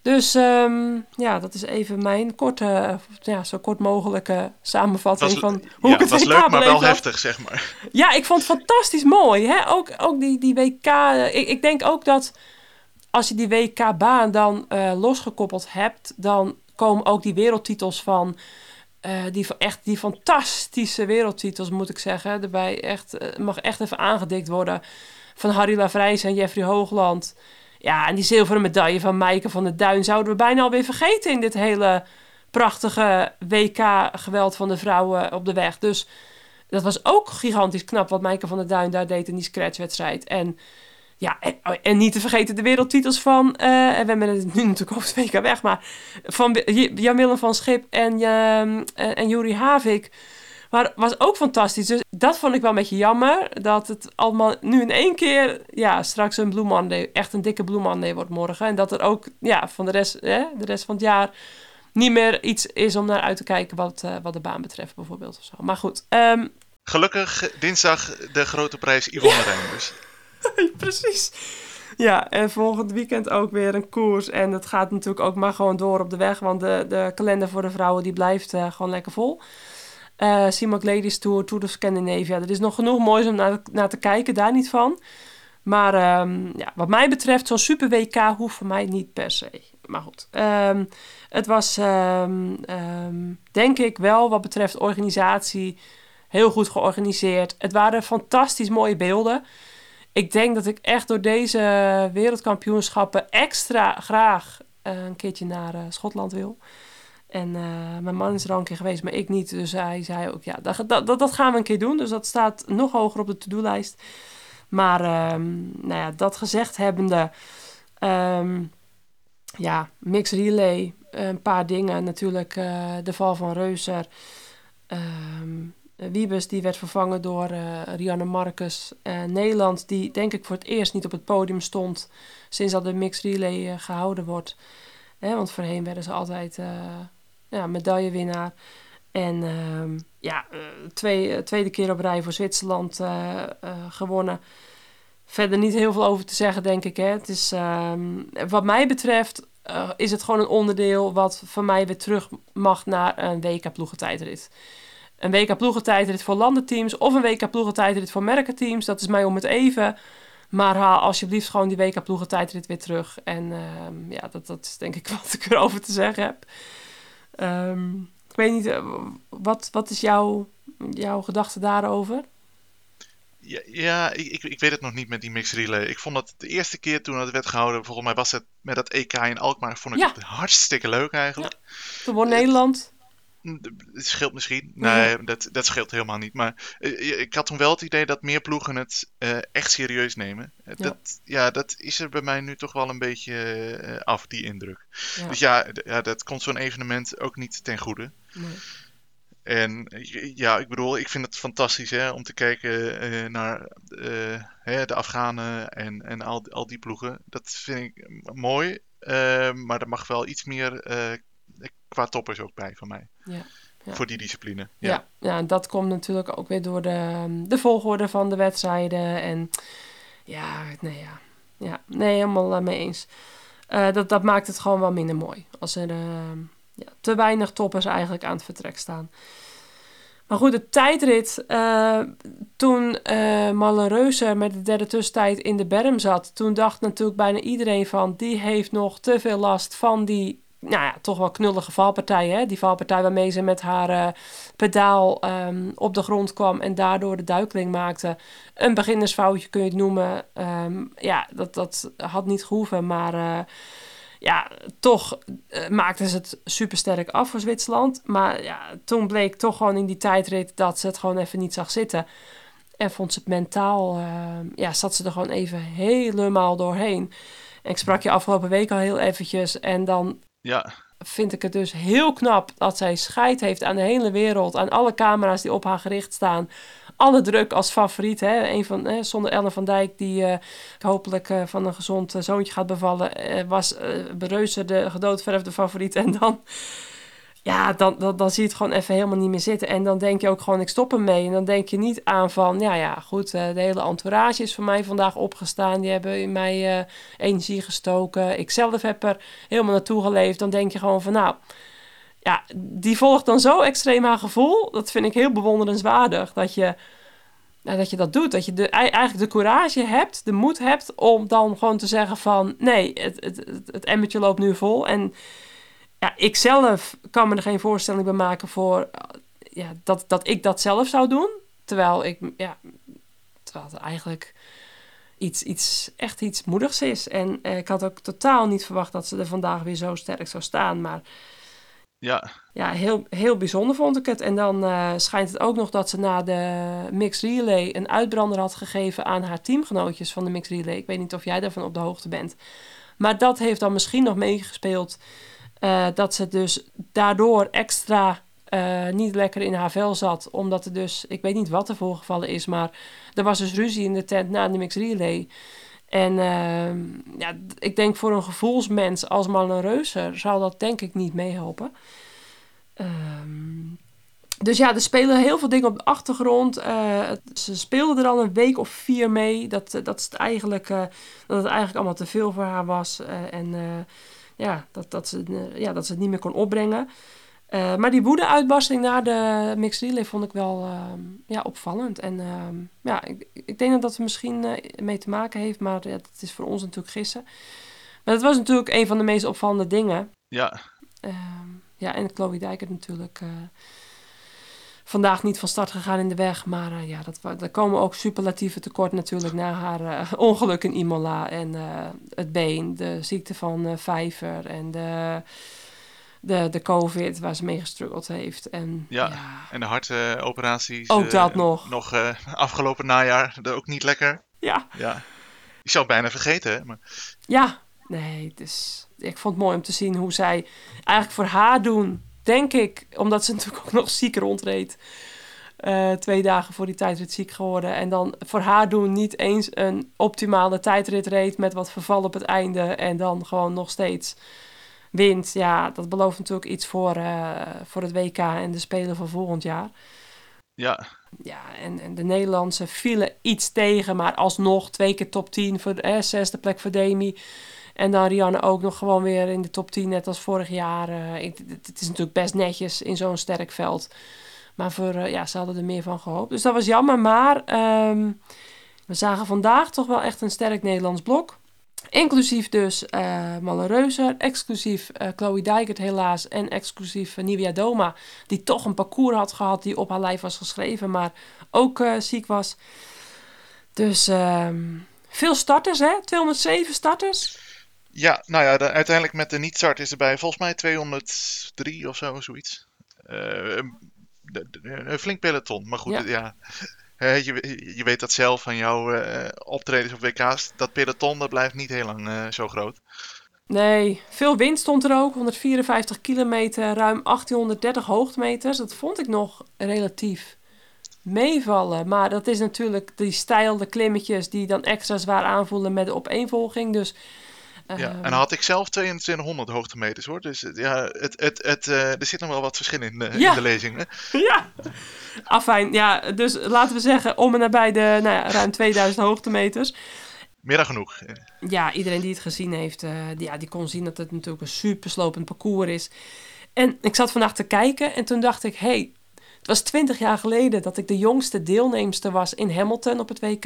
Dus um, ja, dat is even mijn korte, ja, zo kort mogelijke samenvatting was, van hoe ja, ik het was WK leuk, maar wel had. heftig, zeg maar. Ja, ik vond het fantastisch mooi. Hè? Ook, ook die, die WK. Ik, ik denk ook dat als je die WK-baan dan uh, losgekoppeld hebt, dan komen ook die wereldtitels van. Uh, die, echt, die fantastische wereldtitels, moet ik zeggen. Erbij echt, uh, mag echt even aangedikt worden. Van Harry Lavrijs en Jeffrey Hoogland. Ja, en die zilveren medaille van Maaike van der Duin zouden we bijna alweer vergeten in dit hele prachtige WK-geweld van de vrouwen op de weg. Dus dat was ook gigantisch knap wat Maaike van der Duin daar deed in die scratchwedstrijd. En ja, en, en, niet te vergeten de wereldtitels van, uh, en we hebben het nu natuurlijk over het WK weg, maar van Jan-Willem van Schip en, uh, en Juri Havik. Maar was ook fantastisch. Dus dat vond ik wel een beetje jammer. Dat het allemaal nu in één keer, ja, straks een Blue Monday, echt een dikke Blue Monday wordt morgen. En dat er ook, ja, van de rest, hè, de rest van het jaar niet meer iets is om naar uit te kijken wat, uh, wat de baan betreft, bijvoorbeeld. Of zo. Maar goed. Um... Gelukkig dinsdag de grote prijs Yvonne Reinders. Precies. Ja, en volgend weekend ook weer een koers. En dat gaat natuurlijk ook maar gewoon door op de weg. Want de, de kalender voor de vrouwen die blijft uh, gewoon lekker vol. Uh, Ladies Tour, Tour of Scandinavia. Er is nog genoeg moois om naar, naar te kijken, daar niet van. Maar um, ja, wat mij betreft, zo'n super WK hoeft voor mij niet per se. Maar goed, um, het was um, denk ik wel wat betreft organisatie heel goed georganiseerd. Het waren fantastisch mooie beelden. Ik denk dat ik echt door deze wereldkampioenschappen extra graag uh, een keertje naar uh, Schotland wil. En uh, mijn man is er al een keer geweest, maar ik niet. Dus hij zei ook, ja, dat, dat, dat gaan we een keer doen. Dus dat staat nog hoger op de to-do-lijst. Maar um, nou ja, dat gezegd hebbende, um, ja, mix relay, een paar dingen. Natuurlijk de val van Reuser. Um, Wiebes die werd vervangen door uh, Rianne Marcus. Nederland die denk ik voor het eerst niet op het podium stond sinds dat de mixed relay uh, gehouden wordt. Eh, want voorheen werden ze altijd ja, medaillewinnaar. En ehm, ja, twee, tweede keer op rij voor Zwitserland gewonnen. Verder niet heel veel over te zeggen, denk ik. Hè. Het is, um, wat mij betreft is het gewoon een onderdeel wat van mij weer terug mag naar een WK-ploegentijdrit een WK ploegentijdrit voor landenteams of een WK ploegentijdrit voor merkenteams. Dat is mij om het even. Maar haal alsjeblieft gewoon die WK tijdrit weer terug. En ehm, ja, dat, dat is denk ik wat ik erover te zeggen heb. Ehm, ik weet niet, eh, wat, wat is jouw, jouw gedachte daarover? Ja, ja ik, ik, weet het nog niet met die relay. Ik vond het de eerste keer toen het werd gehouden, volgens mij was het met dat EK in Alkmaar, vond ik Ja. het hartstikke leuk eigenlijk. Toen won Nederland. Het scheelt misschien. Nee, dat, dat scheelt helemaal niet. Maar eh, ik had toen wel het idee dat meer ploegen het eh, echt serieus nemen. Eh, Ja. Dat, ja, dat is er bij mij nu toch wel een beetje af, die indruk. Ja. Dus ja, ja, dat komt zo'n evenement ook niet ten goede. Nee. En ja, ik bedoel, ik vind het fantastisch hè, om te kijken eh, naar eh, hè, de Afghanen en, en al, al die ploegen. Dat vind ik mooi. maar er mag wel iets meer eh, qua toppers ook bij van mij. Ja, ja. Voor die discipline. Ja. Ja. Dat komt natuurlijk ook weer door de, de volgorde van de wedstrijden. En ja, nee, ja. ja nee, helemaal eh, mee eens. Eh, dat, dat maakt het gewoon wel minder mooi. Als er eh, ja, te weinig toppers eigenlijk aan het vertrek staan. Maar goed, de tijdrit. eh, toen Marlen Reuser met de derde tussentijd in de berm zat. Toen dacht natuurlijk bijna iedereen van... die heeft nog te veel last van die... Nou ja, toch wel knullige valpartij. Hè? Die valpartij waarmee ze met haar eh, pedaal ehm, op de grond kwam... en daardoor de duikeling maakte. Een beginnersfoutje kun je het noemen. Ehm, ja, dat, dat had niet gehoeven, maar... eh, ja, toch eh, maakten ze het supersterk af voor Zwitserland. Maar ja, toen bleek toch gewoon in die tijdrit dat ze het gewoon even niet zag zitten. En vond ze het mentaal, eh, ja, zat ze er gewoon even helemaal doorheen. En ik sprak je afgelopen week al heel eventjes. En dan Ja, vind ik het dus heel knap dat zij scheid heeft aan de hele wereld. Aan alle camera's die op haar gericht staan. Alle druk als favoriet. Hè? Een van, hè, zonder Ellen van Dijk, die eh, hopelijk eh, van een gezond eh, zoontje gaat bevallen, was Bereuze de gedoodverfde favoriet. En dan, ja, dan, dan, dan zie je het gewoon even helemaal niet meer zitten. En dan denk je ook gewoon, ik stop ermee. En dan denk je niet aan van, ja, ja, goed, eh, de hele entourage is voor mij vandaag opgestaan. Die hebben in mij eh, energie gestoken. Ik zelf heb er helemaal naartoe geleefd. Dan denk je gewoon van, nou, ja, die volgt dan zo extreem haar gevoel. Dat vind ik heel bewonderenswaardig. Dat je, nou, dat, je dat doet. Dat je de, ei- eigenlijk de courage hebt, de moed hebt om dan gewoon te zeggen van... Nee, het, het, het, het emmertje loopt nu vol. En ja, ik zelf kan me er geen voorstelling bij maken voor... eh, Ja, dat, dat ik dat zelf zou doen. Terwijl ik, ja, terwijl het eigenlijk iets, iets, echt iets moedigs is. En eh, ik had ook totaal niet verwacht dat ze er vandaag weer zo sterk zou staan. Maar ja, ja, heel, heel bijzonder vond ik het. En dan eh, schijnt het ook nog dat ze na de Mixed Relay een uitbrander had gegeven aan haar teamgenootjes van de Mixed Relay. Ik weet niet of jij daarvan op de hoogte bent. Maar dat heeft dan misschien nog meegespeeld eh, dat ze dus daardoor extra eh, niet lekker in haar vel zat. Omdat er dus, ik weet niet wat er voorgevallen is, maar er was dus ruzie in de tent na de Mixed Relay. En ehm, ja, ik denk voor een gevoelsmens als Marlon Reuser zou dat denk ik niet meehelpen. Ehm, dus ja, er spelen heel veel dingen op de achtergrond. Eh, ze speelden er al een week of vier mee. Dat, dat, het, eigenlijk, dat het eigenlijk allemaal te veel voor haar was. en ja, dat, dat, ze, eh, ja, dat ze het niet meer kon opbrengen. Eh, maar die woede-uitbarsting na de mixed relay vond ik wel ehm, ja, opvallend. En ehm, ja, ik, ik denk dat dat er misschien eh, mee te maken heeft. Maar ja, dat is voor ons natuurlijk gissen. Maar dat was natuurlijk een van de meest opvallende dingen. ja, Ehm, ja, en Chloe Dijker natuurlijk vandaag niet van start gegaan in de weg. Maar eh, ja, dat, daar komen ook superlatieve tekort natuurlijk na haar eh, ongeluk in Imola. En eh, het been, de ziekte van Vijver en de, de, de covid waar ze mee gestruggeld heeft. En Ja. ja, en de hartoperaties. Ook dat nog. Nog afgelopen najaar, dat ook niet lekker. ja, Ja, ik zou het bijna vergeten, hè, maar Ja, nee, dus ik vond het mooi om te zien hoe zij eigenlijk voor haar doen, denk ik, omdat ze natuurlijk ook nog ziek rondreed. eh, twee dagen voor die tijdrit ziek geworden. En dan voor haar doen niet eens een optimale tijdrit reed met wat verval op het einde. En dan gewoon nog steeds wint. Ja, dat belooft natuurlijk iets voor, eh, voor het WK en de Spelen van volgend jaar. ja, Ja, en, en de Nederlandse vielen iets tegen, maar alsnog twee keer top 10 voor de eh, zesde plek voor Demi. En dan Rianne ook nog gewoon weer in de top 10, net als vorig jaar. Eh, het, is natuurlijk best netjes in zo'n sterk veld. Maar voor, eh, ja, ze hadden er meer van gehoopt. Dus dat was jammer. Maar ehm, We zagen vandaag toch wel echt een sterk Nederlands blok. Inclusief dus eh Malle Reuser, exclusief Chloe Dijkert helaas en exclusief uh, Nivea Doma, die toch een parcours had gehad die op haar lijf was geschreven, maar ook ziek was. Dus ehm, veel starters hè, 207 starters. Ja, nou ja, de- uiteindelijk met de niet-start is erbij volgens mij 203 of zo, zoiets. Eh, een- flink peloton, maar goed, Ja. ja. Hè, je, je weet dat zelf van jouw eh, optredens op WK's. Dat peloton dat blijft niet heel lang eh, zo groot. Nee, veel wind stond er ook. 154 kilometer, ruim 1830 hoogtemeters. Dat vond ik nog relatief meevallen. Maar dat is natuurlijk die stijl, de klimmetjes die dan extra zwaar aanvoelen met de opeenvolging. Dus Ja, ehm, en dan had ik zelf 2200 hoogtemeters hoor. Dus ja, het, het, het, eh, er zit nog wel wat verschil in, eh, Ja. in de lezingen. ja, afijn. Ja, dus laten we zeggen om en nabij de nou ja, ruim 2000 hoogtemeters. Meer dan genoeg. ja, iedereen die het gezien heeft, eh, die, ja, die kon zien dat het natuurlijk een super slopend parcours is. En ik zat vandaag te kijken en toen dacht ik, hé, hey, het was twintig jaar geleden dat ik de jongste deelnemster was in Hamilton op het WK.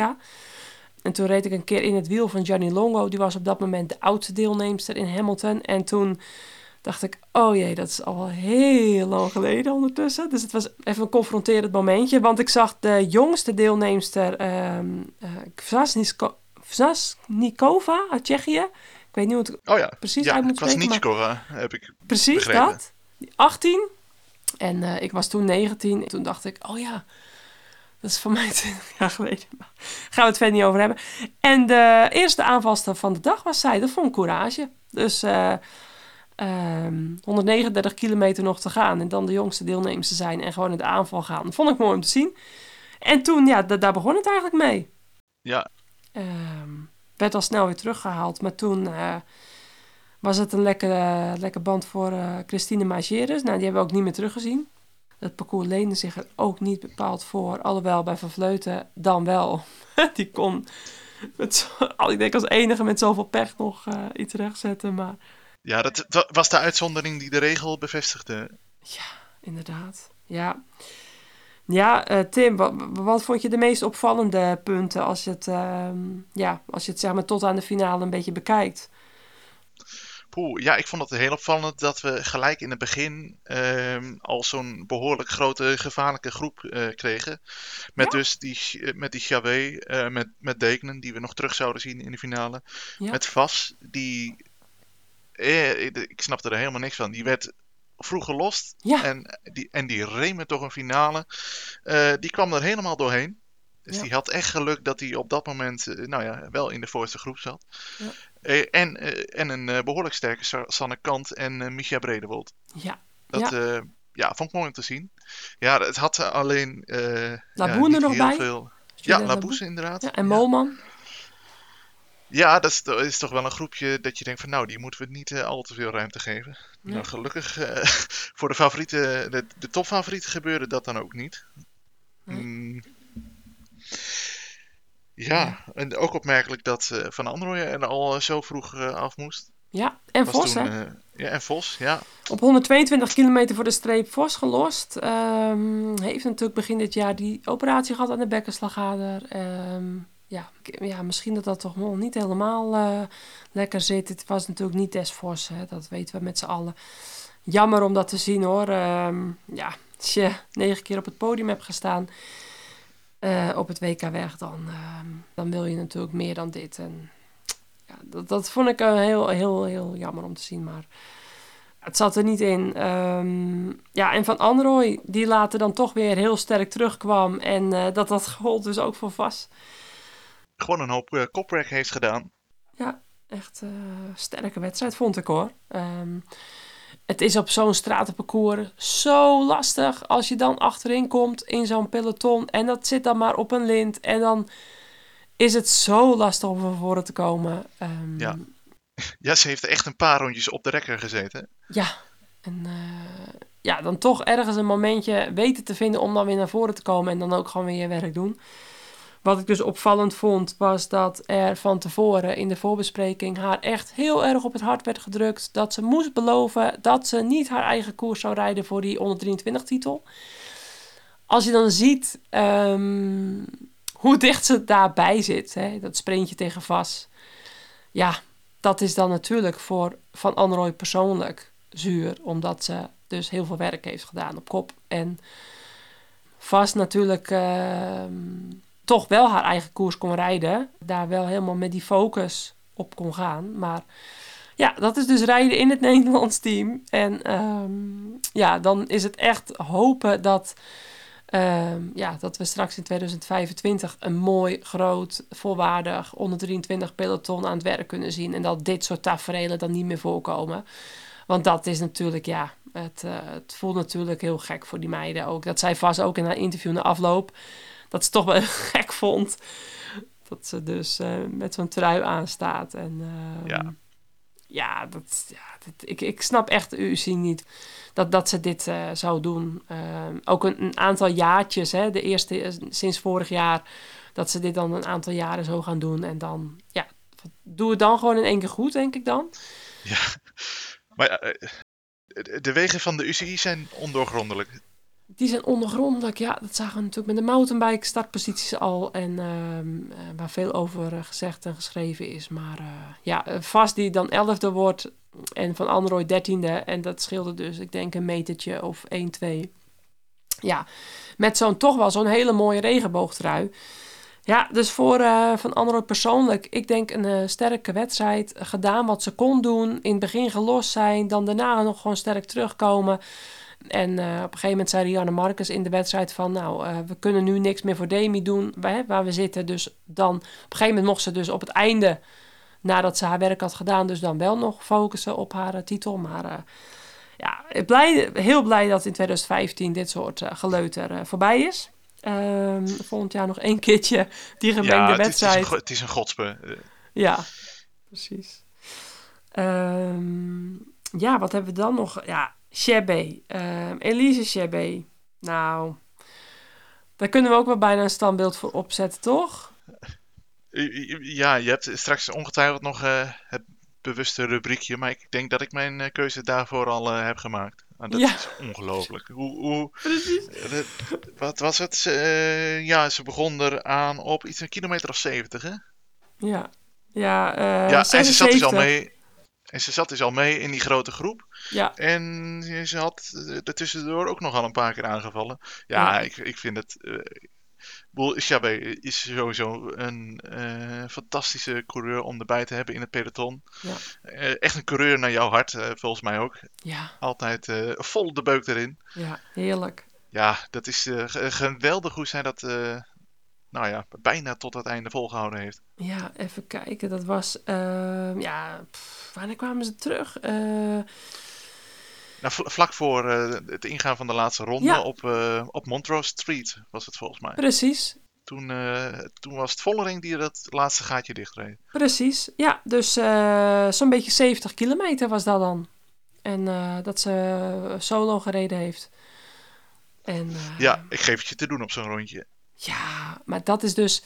En toen reed ik een keer in het wiel van Gianni Longo, die was op dat moment de oudste deelnemster in Hamilton. En toen dacht ik, oh jee, dat is al heel lang geleden ondertussen. Dus het was even een confronterend momentje, want ik zag de jongste deelnemster, eh, Kvasnikova uit Tsjechië. Ik weet niet hoe het Oh ja, precies ja uit moet spreken, niet maar- scoren, heb ik. Precies Begrepen. dat. 18. En eh, ik was toen 19. En toen dacht ik, oh ja, dat is voor mij 20 jaar geleden. Maar gaan we het verder niet over hebben. En de eerste aanvalster van de dag was zij. Dat vond ik courage. Dus eh, ehm, 139 kilometer nog te gaan. En dan de jongste deelnemers te zijn en gewoon in de aanval gaan. Dat vond ik mooi om te zien. En toen, ja, da- daar begon het eigenlijk mee. Ja, Ehm, werd al snel weer teruggehaald. Maar toen eh, was het een lekkere, lekker band voor eh, Christine Mageres. Nou, die hebben we ook niet meer teruggezien. Het parcours leende zich er ook niet bepaald voor. Alhoewel bij Van Vleuten dan wel. die kon, met zo- ik denk als enige met zoveel pech nog eh, iets rechtzetten. Maar ja, dat wa- was de uitzondering die de regel bevestigde. inderdaad, ja. Ja, eh, Tim, wat, wat vond je de meest opvallende punten als je het, ehm, ja, als je het zeg maar, tot aan de finale een beetje bekijkt? Poeh, ja, ik vond het heel opvallend dat we gelijk in het begin ehm, al zo'n behoorlijk grote gevaarlijke groep eh, kregen. Met Ja. dus die, met die eh, met, met Dekenen, die we nog terug zouden zien in de finale. Ja. Met Vas, die, eh, ik- snapte er helemaal niks van. Die werd vroeg gelost Ja. en die, en die reed me toch een finale. Eh, die kwam er helemaal doorheen. Dus Ja. die had echt geluk dat hij op dat moment eh, nou ja, wel in de voorste groep zat. Ja. Eh, en, eh, en een eh, behoorlijk sterke Sa- Sanne Kant en Micha Bredewold. Ja, Dat Ja. ja. vond ik mooi om te zien. Ja, het had alleen Laboen ja, er nog bij? veel. Ja. Laboes inderdaad. En Ja. Molman. Ja, dat is, dat is toch wel een groepje dat je denkt van nou, die moeten we niet al te veel ruimte geven. Nee. Nou, gelukkig voor de favorieten, de, de topfavorieten gebeurde dat dan ook niet. Nee. Mm. Ja, en ook opmerkelijk dat eh, Van Androoy er al eh, zo vroeg eh, af moest. Ja, en Was Vos, toen, hè? ja, en Vos, ja. Op 122 kilometer voor de streep Vos gelost. Ehm, heeft natuurlijk begin dit jaar die operatie gehad aan de bekkenslagader. Ehm, ja, ja, misschien dat dat toch nog niet helemaal lekker zit. Het was natuurlijk niet des Vos, hè? dat weten we met z'n allen. Jammer om dat te zien hoor. Ehm, ja, als je negen keer op het podium hebt gestaan eh, op het WK weg, dan, ehm, dan wil je natuurlijk meer dan dit. En ja, dat, dat vond ik eh, heel, heel, heel jammer om te zien, maar het zat er niet in. Ehm, ja, en Van Androoy, die later dan toch weer heel sterk terugkwam. En eh, dat dat gold dus ook voor vast. Gewoon een hoop kopwerk heeft gedaan. Ja, echt sterke wedstrijd vond ik hoor. Um, het is op zo'n stratenparcours zo lastig als je dan achterin komt in zo'n peloton. En dat zit dan maar op een lint. En dan is het zo lastig om van voren te komen. Um, ja. ja, ze heeft echt een paar rondjes op de rekker gezeten. Ja, en uh, ja, dan toch ergens een momentje weten te vinden om dan weer naar voren te komen. En dan ook gewoon weer je werk doen. Wat ik dus opvallend vond, was dat er van tevoren in de voorbespreking haar echt heel erg op het hart werd gedrukt. Dat ze moest beloven dat ze niet haar eigen koers zou rijden voor die 123 titel. Als je dan ziet um, hoe dicht ze daarbij zit. Hè? Dat sprintje tegen Vas. Ja, dat is dan natuurlijk voor Van Anrooy persoonlijk zuur. Omdat ze dus heel veel werk heeft gedaan op kop. En Vas natuurlijk ehm, toch wel haar eigen koers kon rijden. Daar wel helemaal met die focus op kon gaan. Maar ja, dat is dus rijden in het Nederlands team. En ehm, ja, dan is het echt hopen dat, ehm, ja, dat we straks in 2025 een mooi, groot, volwaardig onder 23 peloton aan het werk kunnen zien. En dat dit soort tafereelen dan niet meer voorkomen. Want dat is natuurlijk, ja, het, eh, het voelt natuurlijk heel gek voor die meiden ook. Dat zij vast ook in haar interview na afloop, dat ze toch wel gek vond. Dat ze dus eh, met zo'n trui aanstaat. En ehm, Ja. ja, dat, ja dat, ik, ik snap echt u zien niet dat, dat ze dit eh, zou doen. Ehm, ook een, een aantal jaartjes, hè, de eerste eh, sinds vorig jaar, dat ze dit dan een aantal jaren zo gaan doen. En dan, ja, doe het dan gewoon in één keer goed, denk ik dan. Ja. Maar de wegen van de UCI zijn ondoorgrondelijk. Die zijn ondergrondelijk, ja, dat zagen we natuurlijk met de mountainbike startposities al. En ehm, eh, waar veel over eh, gezegd en geschreven is. Maar eh, ja, vast die dan elfde wordt en Van Android dertiende. En dat scheelde dus, ik denk, een metertje of 1, 2. Ja, met zo'n toch wel zo'n hele mooie regenboogtrui. Ja, dus voor Van Android persoonlijk, ik denk een sterke wedstrijd. Gedaan wat ze kon doen. In het begin gelost zijn, dan daarna nog gewoon sterk terugkomen. En eh, op een gegeven moment zei Rianne Marcus in de wedstrijd van... nou, eh, we kunnen nu niks meer voor Demi doen waar, waar we zitten. Dus dan, op een gegeven moment mocht ze dus op het einde... nadat ze haar werk had gedaan, dus dan wel nog focussen op haar eh, titel. Maar ja, blij, heel blij dat in 2015 dit soort geleuter voorbij is. Ehm, volgend jaar nog één keertje die gemengde Ja, is- het, is wedstrijd. een, het is een godspe. Ja, precies. Ehm, ja, wat hebben we dan nog? Ja, Chebe. Ehm, Elise Chebe. Nou, daar kunnen we ook wel bijna een standbeeld voor opzetten, toch? Ja, je hebt straks ongetwijfeld nog eh, het bewuste rubriekje, maar ik denk dat ik mijn eh, keuze daarvoor al eh, heb gemaakt. Ah, dat Ja. is ongelooflijk. Hoe, hoe, Precies. eh, wat was het? Eh, ja, ze begon eraan op iets een kilometer of 70, hè? Ja, ja, eh ja, en ze zat dus 76. al mee. En ze zat dus al mee in die grote groep. Ja, En ze had er tussendoor ook nog al een paar keer aangevallen. Ja, Ja. Ik, ik vind het. eh Boel Chabé is sowieso een eh, fantastische coureur om erbij te hebben in het peloton. Ja. Eh, echt een coureur naar jouw hart, volgens mij ook. ja, Altijd vol de beuk erin. ja, heerlijk. Ja, dat is ge- geweldig hoe zij dat, nou ja, bijna tot het einde volgehouden heeft. Ja, even kijken. Dat was, ehm, ja, pff, wanneer kwamen ze terug? Eh, Nou, vl- vlak voor eh, het ingaan van de laatste ronde Ja. op, eh, op Montrose Street was het volgens mij. precies, Toen, toen was het Vollering die dat laatste gaatje dichtreed. Precies, ja. Dus zo'n beetje 70 kilometer was dat dan. En dat ze solo gereden heeft. En, Ja, ik geef het je te doen op zo'n rondje. Ja, maar dat is dus...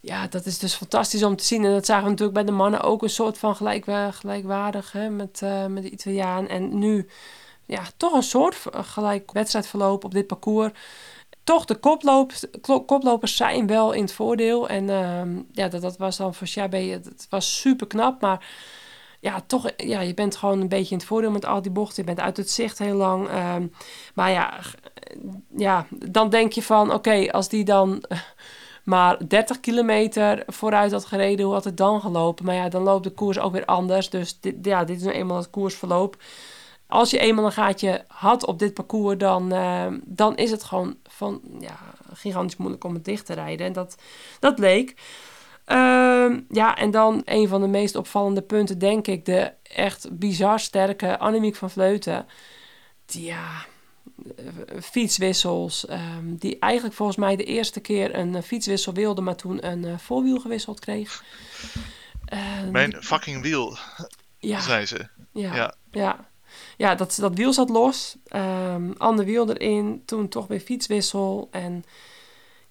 Ja, dat is dus fantastisch om te zien. En dat zagen we natuurlijk bij de mannen ook een soort van gelijkwa- gelijkwaardig hè, met, eh, met de Italiaan. En nu, ja, toch een soort gelijk wedstrijdverloop op dit parcours. Toch, de koplopers, zijn wel in het voordeel. En ehm, ja, dat, dat was dan voor Chabé, het, het was super knap. Maar ja, toch, ja, je bent gewoon een beetje in het voordeel met al die bochten. Je bent uit het zicht heel lang. ehm, maar ja, ja, dan denk je van, oké, als die dan eh, maar 30 kilometer vooruit had gereden, hoe had het dan gelopen? Maar ja, dan loopt de koers ook weer anders. Dus dit, ja, dit is nou eenmaal het koersverloop. Als je eenmaal een gaatje had op dit parcours, dan, eh, dan is het gewoon van, ja, gigantisch moeilijk om het dicht te rijden. En dat, dat leek. Ehm, ja, en dan een van de meest opvallende punten, denk ik, de echt bizar sterke Annemiek van Vleuten. Die, ja, eh, fietswissels, ehm, die eigenlijk volgens mij de eerste keer een eh, fietswissel wilde, maar toen een eh, voorwiel gewisseld kreeg. Mijn fucking wiel, ja, zei ze. ja, ja. ja. ja. dat, dat wiel zat los. Ehm ander wiel erin. Toen toch weer fietswissel. En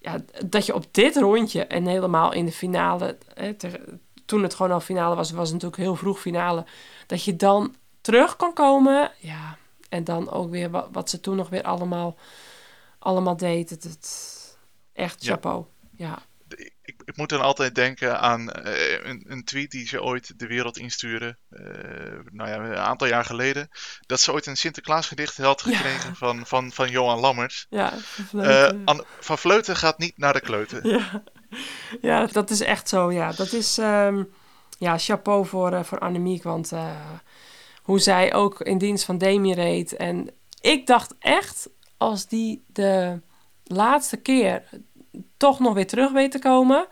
ja, dat je op dit rondje en helemaal in de finale... Hè, toen het gewoon al finale was, was het natuurlijk heel vroeg finale. Dat je dan terug kan komen. Ja, en dan ook weer wat, wat ze toen nog weer allemaal, allemaal deed. Het, het, echt Ja. chapeau. Ja, ik, ik moet dan altijd denken aan eh, een, een tweet die ze ooit de wereld instuurde. eh, nou ja, een aantal jaar geleden. Dat ze ooit een Sinterklaasgedicht had Ja. gekregen van, van, van Johan Lammers. ja. Eh, Vleuten. An- van Vleuten gaat niet naar de kleuten. ja. ja, dat is echt zo. Ja, dat is ehm, ja, chapeau voor, eh, voor Annemiek. Want eh, hoe zij ook in dienst van Demi reed. En ik dacht echt, als die de laatste keer toch nog weer terug weet te komen,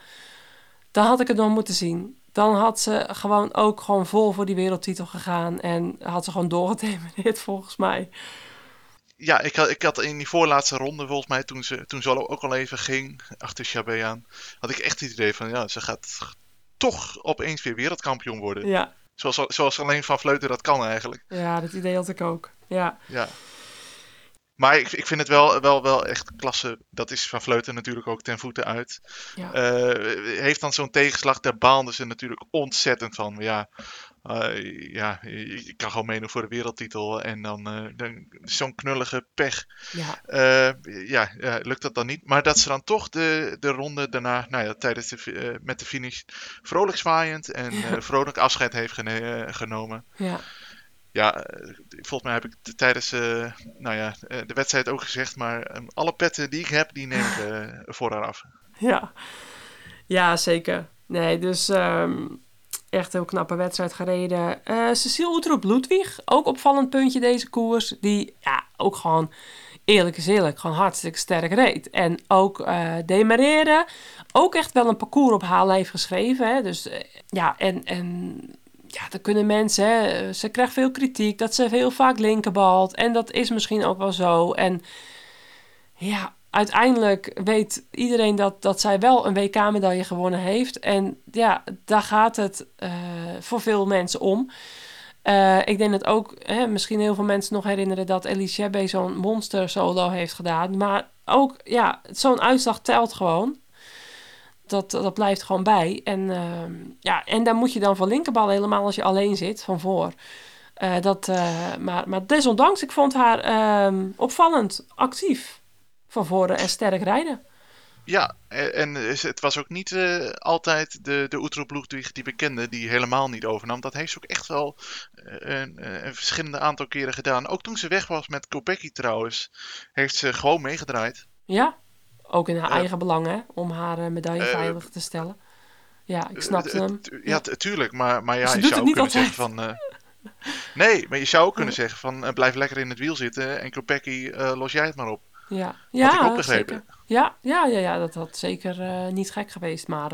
dan had ik het nog moeten zien. Dan had ze gewoon ook gewoon vol voor die wereldtitel gegaan. En had ze gewoon doorgedemereerd volgens mij. Ja, ik had, ik had in die voorlaatste ronde, volgens mij, toen ze, toen ze al- ook al even ging, achter Chabé aan, had ik echt het idee van, ja, ze gaat toch opeens weer wereldkampioen worden. Ja, Zoals, zoals alleen Van Vleuten dat kan eigenlijk. ja dat idee had ik ook. Ja, Ja. Maar ik, ik vind het wel, wel, wel echt klasse. Dat is Van Vleuten natuurlijk ook ten voeten uit. ja. Eh, heeft dan zo'n tegenslag, daar baalden ze natuurlijk ontzettend van. Maar Ja, eh, ja, je kan gewoon meedoen voor de wereldtitel. En dan, eh, dan zo'n knullige pech. ja. Ja, ja, lukt dat dan niet. Maar dat ze dan toch de, de ronde daarna, nou ja, tijdens de, met de finish, vrolijk zwaaiend en vrolijk afscheid heeft gene- genomen. ja. Ja, eh, volgens mij heb ik tijdens eh, nou ja, eh, de wedstrijd ook gezegd, maar eh, alle petten die ik heb, die neem ik voor haar af. Ja, ja zeker. Nee, dus ehm, echt een heel knappe wedstrijd gereden. Eh Cecile Oetroep Ludwig, ook opvallend puntje deze koers. Die ja, ook gewoon, eerlijk is eerlijk, gewoon hartstikke sterk reed. En ook eh demareerde. Ook echt wel een parcours op haar lijf geschreven. Hè? Dus ja, en, en ja, dan kunnen mensen, hè, ze krijgt veel kritiek dat ze heel vaak linkerbalt. En dat is misschien ook wel zo. En ja, uiteindelijk weet iedereen dat, dat zij wel een WK-medaille gewonnen heeft. En ja, daar gaat het eh, voor veel mensen om. Eh, ik denk dat ook hè, misschien heel veel mensen nog herinneren dat Elise zo'n monster solo heeft gedaan. Maar ook, ja, zo'n uitslag telt gewoon. Dat, dat blijft gewoon bij. En, ehm, ja, en daar moet je dan van linkerbal helemaal als je alleen zit, van voor. Eh, dat, eh, maar, maar desondanks, ik vond haar ehm, opvallend actief van voren en sterk rijden. Ja, eh, en het was ook niet eh, altijd de, de Ludwig die we kenden, die helemaal niet overnam. Dat heeft ze ook echt wel een, een verschillende aantal keren gedaan. Ook toen ze weg was met Kopecky trouwens, heeft ze gewoon meegedraaid. Ja, ook in haar Ja. eigen belang, hè, om haar eh, medaille Eh, veilig te stellen. Ja, ik snapte Eh, eh, hem. Ja, tu- tuurlijk, maar, maar ja, Ze je zou het ook niet kunnen altijd. zeggen van... nee, maar je zou ook kunnen zeggen van blijf lekker in het wiel zitten en Kopecky, los jij het maar op. Ja, Had ik ja ook begrepen. zeker. Ja, ja, ja, ja, dat had zeker niet gek geweest. Maar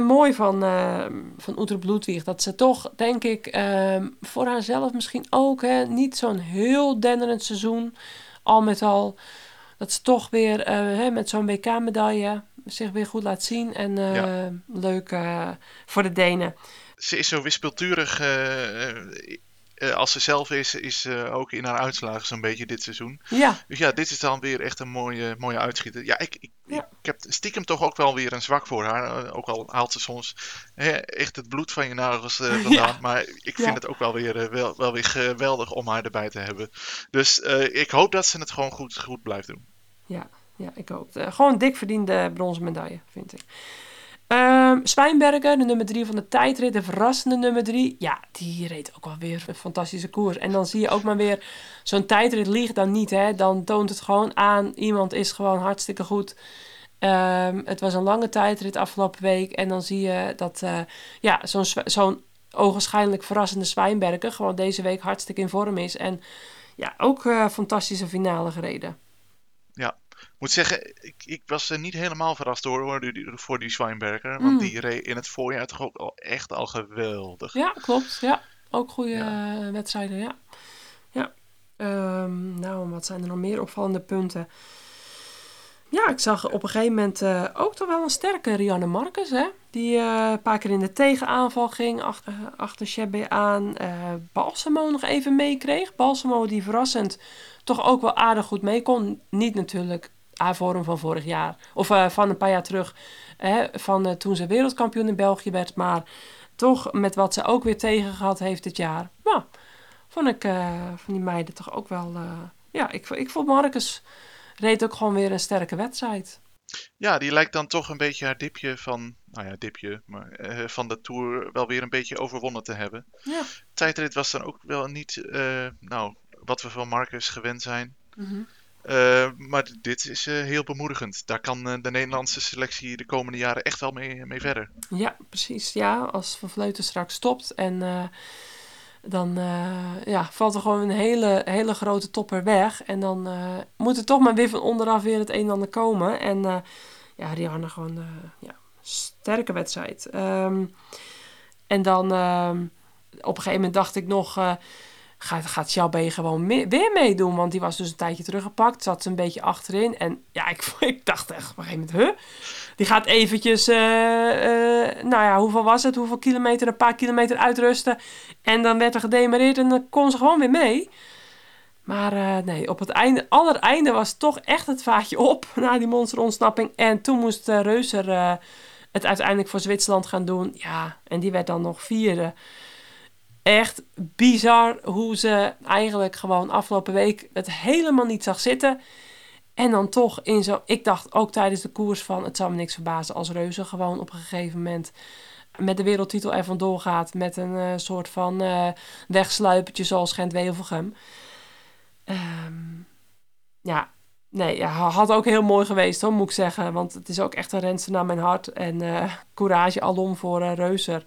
mooi van, eh van Ludwig dat ze toch, denk ik, eh, voor haarzelf misschien ook hè, niet zo'n heel denderend seizoen, al met al, dat ze toch weer eh, hè, met zo'n WK-medaille zich weer goed laat zien. En eh, Ja. leuk eh, voor de Denen. Ze is zo wispelturig als ze zelf is, is ze ook in haar uitslagen zo'n beetje dit seizoen. Ja, Dus ja, dit is dan weer echt een mooie, mooie uitschieter. Ja, ik, ik, Ja. ik heb stiekem toch ook wel weer een zwak voor haar. Eh, Ook al haalt ze soms hè, echt het bloed van je nagels eh, vandaan. Maar ik vind Ja. het ook wel weer, eh, wel, wel weer geweldig om haar erbij te hebben. Dus eh, ik hoop dat ze het gewoon goed, goed blijft doen. Ja, ja ik. Eh, gewoon dik verdiende bronzen medaille, vind ik. Ehm Zwijnbergen, de nummer drie van de tijdrit, de verrassende nummer drie. Ja, die reed ook wel weer een fantastische koers. En dan zie je ook maar weer, zo'n tijdrit liegt dan niet. Hè? Dan toont het gewoon aan, iemand is gewoon hartstikke goed. Ehm, het was een lange tijdrit afgelopen week. En dan zie je dat eh, ja, zo'n zo'n ogenschijnlijk verrassende Zwijnbergen gewoon deze week hartstikke in vorm is. En ja, ook eh fantastische finale gereden. Moet zeggen, ik, ik was er niet helemaal verrast door, hoor, die- voor die Zwijnberger. Mm. Want die reed in het voorjaar toch ook al echt al geweldig. Ja, klopt. Ja, ook goede Ja. eh, wedstrijden, ja. Ja. Ehm, nou, wat zijn er nog meer opvallende punten? Ja, ik zag op een gegeven moment eh, ook toch wel een sterke Rianne Marcus, hè? Die eh, een paar keer in de tegenaanval ging, achter, achter aan. eh Balsamo nog even meekreeg. Balsamo die verrassend toch ook wel aardig goed mee kon. Niet natuurlijk haar vorm van vorig jaar, of eh, van een paar jaar terug, hè, van eh, toen ze wereldkampioen in België werd, maar toch met wat ze ook weer tegen gehad heeft dit jaar. Nou, vond ik eh, van die meiden toch ook wel. ja, ik, ik vond Marcus reed ook gewoon weer een sterke wedstrijd. Ja, die lijkt dan toch een beetje haar dipje van, nou ja, dipje, maar van de Tour wel weer een beetje overwonnen te hebben. Ja. Tijdrit was dan ook wel niet, nou, wat we van Marcus gewend zijn. Mhm. Eh, maar dit is eh, heel bemoedigend. Daar kan eh, de Nederlandse selectie de komende jaren echt wel mee, mee verder. Ja, precies. Ja, als Van Vleuten straks stopt en dan ja, valt er gewoon een hele, hele grote topper weg. En dan moet er toch maar weer van onderaf weer het een en ander komen. En ja, Rihanna gewoon ja, sterke wedstrijd. Ehm, en dan ehm, op een gegeven moment dacht ik nog... gaat, gaat Xiaobei gewoon me- weer meedoen? Want die was dus een tijdje teruggepakt. Zat ze een beetje achterin. En ja, ik, ik dacht echt op een gegeven moment... Huh? Die gaat eventjes... eh, eh, nou ja, hoeveel was het? Hoeveel kilometer? Een paar kilometer uitrusten. En dan werd er gedemareerd en dan kon ze gewoon weer mee. Maar eh, nee, op het einde, allereinde was toch echt het vaatje op na die monsterontsnapping. En toen moest Reuser het uiteindelijk voor Zwitserland gaan doen. Ja, en die werd dan nog vierde. Echt bizar hoe ze eigenlijk gewoon afgelopen week het helemaal niet zag zitten. En dan toch in zo... Ik dacht ook tijdens de koers van... Het zou me niks verbazen als Reuze gewoon op een gegeven moment... met de wereldtitel er vandoor gaat. Met een eh, soort van eh wegsluipertje zoals Gent-Wevelgem. Ehm, ja, nee, ja, had ook heel mooi geweest hoor, moet ik zeggen. Want het is ook echt een renster naar mijn hart. En eh, courage alom voor Reuser.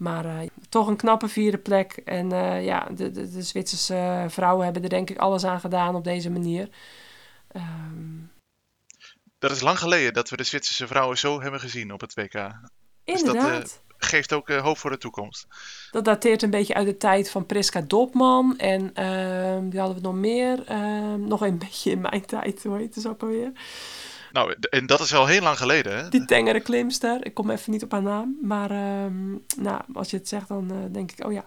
Maar eh, toch een knappe vierde plek. En eh, ja, de, de, de Zwitserse vrouwen hebben er denk ik alles aan gedaan op deze manier. Ehm, Dat is lang geleden dat we de Zwitserse vrouwen zo hebben gezien op het WK. Dus dat, inderdaad. Geeft ook eh, hoop voor de toekomst. Dat dateert een beetje uit de tijd van Priska Dopman. En ehm die hadden we nog meer. Ehm, nog een beetje in mijn tijd, hoe heet het ook alweer? Nou, en dat is al heel lang geleden, hè? Die tengere klimster. Ik kom even niet op haar naam. Maar ehm, nou, als je het zegt, dan eh, denk ik, oh ja.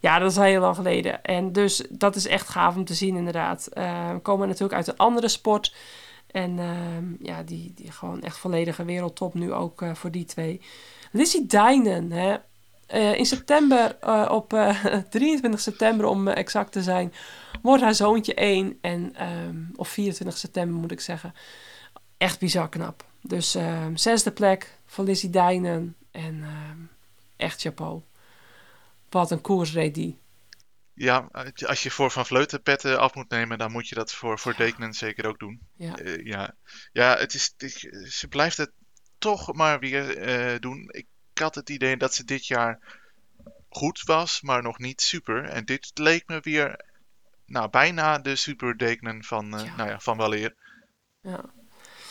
Ja, dat is al heel lang geleden. En dus dat is echt gaaf om te zien, inderdaad. Eh, we komen natuurlijk uit een andere sport. En ehm, ja, die, die gewoon echt volledige wereldtop nu ook eh, voor die twee. Lizzie Dijnen, hè. In september, op eh, 23 september om exact te zijn, wordt haar zoontje 1. En, ehm, of 24 september moet ik zeggen. Echt bizar knap. Dus ehm, zesde plek voor Lizzie Dijnen. En ehm, echt chapeau. Wat een koers reed die. Ja, als je voor Van Vleuten petten af moet nemen, dan moet je dat voor, voor Dekenen zeker ook doen. Ja. Eh, ja. ja, het is, het- ze blijft het toch maar weer eh, doen. Ik had het idee dat ze dit jaar goed was, maar nog niet super. En dit leek me weer nou, bijna de super Dekenen van, eh, Ja. nou ja, van Waleer. Ja.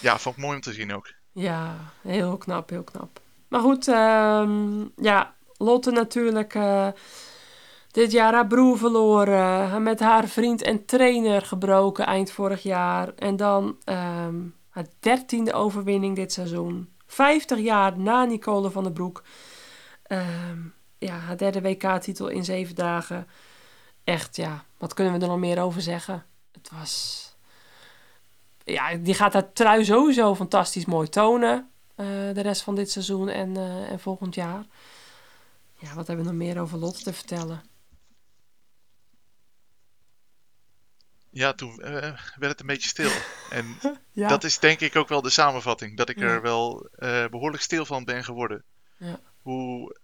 Ja, vond ik mooi om te zien ook. Ja, heel knap, heel knap. Maar goed, ehm, ja, Lotte natuurlijk eh, dit jaar haar broer verloren. Met haar vriend en trainer gebroken eind vorig jaar. En dan ehm, haar dertiende overwinning dit seizoen. 50 jaar na Nicole van der Broek. Ehm, ja, haar derde WK-titel in zeven dagen. Echt, ja, wat kunnen we er nog meer over zeggen? Het was ja, die gaat haar trui sowieso fantastisch mooi tonen. eh, de rest van dit seizoen en, eh, en volgend jaar. Ja, wat hebben we nog meer over Lotte te vertellen? Ja, toen eh, werd het een beetje stil. En Ja, dat is denk ik ook wel de samenvatting. Dat ik Ja. er wel eh, behoorlijk stil van ben geworden. Ja. Hoe,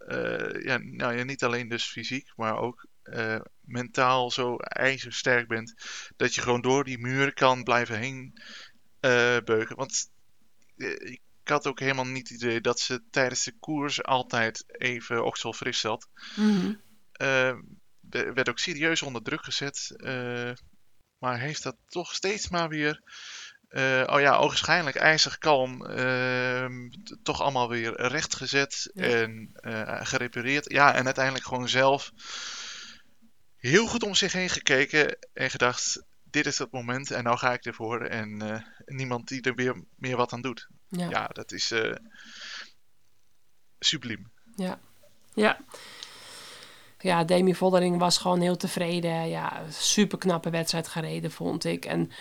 ja, nou ja, niet alleen dus fysiek, maar ook eh, mentaal zo ijzersterk bent. Dat je gewoon door die muren kan blijven heen eh, beugen. Want eh, ik had ook helemaal niet het idee dat ze tijdens de koers altijd even okselfris zat. Mhm. We- werd ook serieus onder druk gezet. maar heeft dat toch steeds maar weer. oh ja, ogenschijnlijk ijzig kalm. ehm, toch allemaal weer rechtgezet Ja. en gerepareerd. Ja, en uiteindelijk gewoon zelf heel goed om zich heen gekeken en gedacht: dit is het moment en nou ga ik ervoor. En eh, niemand die er weer meer wat aan doet. ja. Ja, dat is eh, subliem. Ja. Ja. Ja, Demi Vollering was gewoon heel tevreden. Ja, super knappe wedstrijd gereden, vond ik. En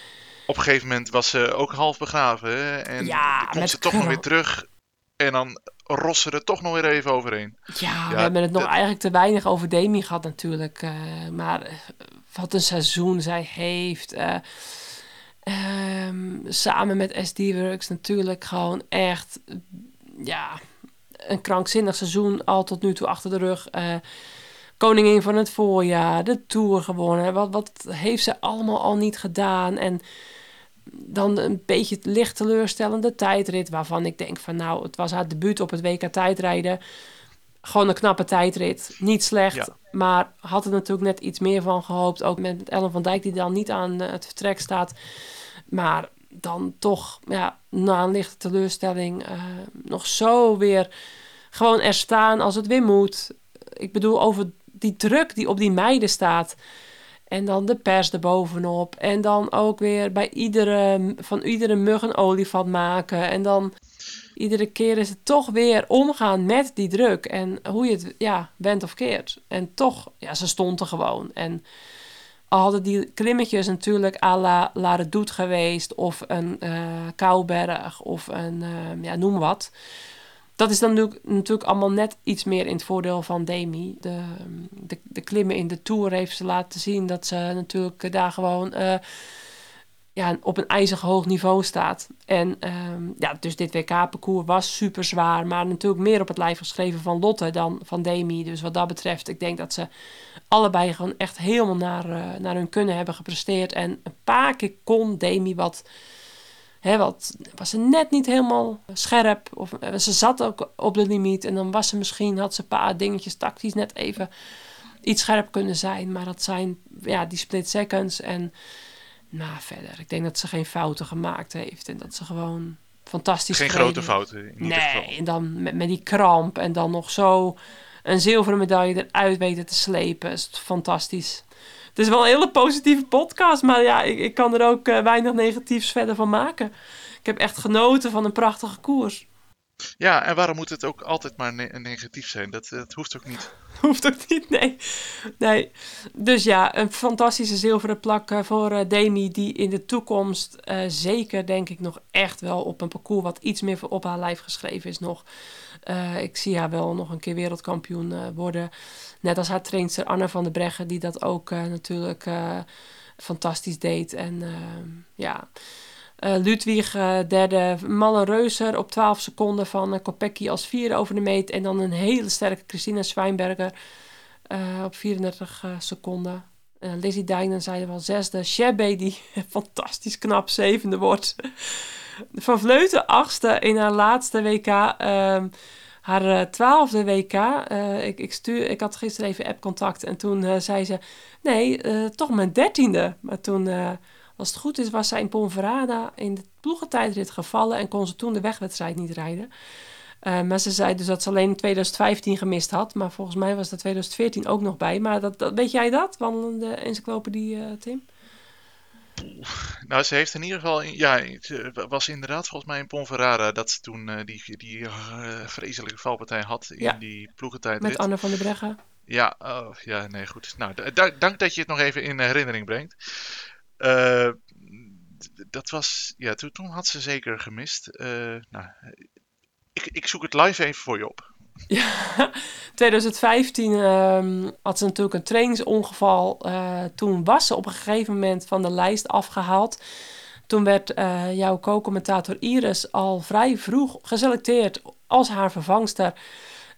op een gegeven moment was ze ook half begraven. hè, En Ja, met ze toch nog weer terug. En dan rossen er toch nog weer even overheen. ja, we Ja, hebben het nog eigenlijk te weinig over Demi gehad natuurlijk. eh, maar eh, wat een seizoen zij heeft. eh, Ehm, samen met SD Works natuurlijk gewoon echt, ja, een krankzinnig seizoen al tot nu toe achter de rug. Koningin van het voorjaar, de Tour gewonnen. Wat, wat heeft ze allemaal al niet gedaan? En dan een beetje licht teleurstellende tijdrit... waarvan ik denk van nou, het was haar debuut op het WK tijdrijden. Gewoon een knappe tijdrit. Niet slecht, Ja. maar had er natuurlijk net iets meer van gehoopt. Ook met Ellen van Dijk die dan niet aan eh, het vertrek staat. Maar dan toch, ja, na een lichte teleurstelling... eh, nog zo weer gewoon er staan als het weer moet. Ik bedoel, over die druk die op die meiden staat. En dan de pers erbovenop. En dan ook weer bij iedere, van iedere mug een olifant maken. En dan iedere keer is het toch weer omgaan met die druk. En hoe je het, ja, bent of keert. En toch, ja, ze stond er gewoon. En al hadden die klimmetjes natuurlijk à la La Redoute geweest. Of een eh Kouberg. Of een, eh, ja, noem wat. Dat is dan natuurlijk, natuurlijk allemaal net iets meer in het voordeel van Demi. De, de, de klimmen in de Tour heeft ze laten zien dat ze natuurlijk daar gewoon eh, ja, op een ijzig hoog niveau staat. En ehm, ja, dus dit WK-parcours was super zwaar, maar natuurlijk meer op het lijf geschreven van Lotte dan van Demi. Dus wat dat betreft, ik denk dat ze allebei gewoon echt helemaal naar, eh, naar hun kunnen hebben gepresteerd. En een paar keer kon Demi wat Hè, wat was ze net niet helemaal scherp. Of eh, ze zat ook op de limiet. En dan was ze misschien, had ze een paar dingetjes tactisch net even iets scherp kunnen zijn. Maar dat zijn ja, die split seconds. En nou, verder. Ik denk dat ze geen fouten gemaakt heeft. En dat ze gewoon fantastisch Geen grote fouten in ieder Nee, geval. en dan met, met die kramp. En dan nog zo een zilveren medaille eruit weten te slepen. Is fantastisch. Het is wel een hele positieve podcast, maar ja, ik, ik kan er ook eh, weinig negatiefs verder van maken. Ik heb echt genoten van een prachtige koers. Ja, en waarom moet het ook altijd maar ne- negatief zijn? Dat, dat hoeft ook niet. Hoeft ook niet, nee. nee. Dus ja, een fantastische zilveren plak eh, voor eh, Demi, die in de toekomst eh, zeker, denk ik, nog echt wel op een parcours wat iets meer op haar lijf geschreven is nog. Eh, ik zie haar wel nog een keer wereldkampioen eh, worden. Net als haar trainster Anne van der Breggen, die dat ook eh, natuurlijk eh, fantastisch deed. En eh, ja... Eh, Ludwig, eh, derde. Malle Reuser op 12 seconden van uh, als vierde over de meet. En dan een hele sterke Christina eh, op 34 eh, seconden. Lizzie Dijnen zei wel zesde. Shebbe die fantastisch knap zevende wordt. Van Vleuten achtste in haar laatste WK. ehm, haar twaalfde WK. ik, ik, stuur, ik had gisteren even app-contact. En toen zei ze... Nee, toch mijn dertiende. Maar toen... als het goed is, was zij in Ponferrada in de ploegentijdrit gevallen en kon ze toen de wegwedstrijd niet rijden. Eh, maar ze zei dus dat ze alleen 2015 gemist had. Maar volgens mij was er 2014 ook nog bij. Maar dat, dat, weet jij dat, wandelende encyclopedie, eh Tim? Nou, ze heeft in ieder geval, ja, het was inderdaad volgens mij in Ponferrada dat ze toen eh, die, die vreselijke valpartij had in Ja. die ploegentijdrit. Met Anne van der Breggen. Ja, oh, ja, nee, goed. Nou, dank dat je het nog even in herinnering brengt. Eh, dat was, ja, toen, had ze zeker gemist. Eh, nou, ik, ik zoek het live even voor je op. Ja, 2015 ehm, had ze natuurlijk een trainingsongeval. Eh, toen was ze op een gegeven moment van de lijst afgehaald. Toen werd jouw co-commentator Iris al vrij vroeg geselecteerd als haar vervangster.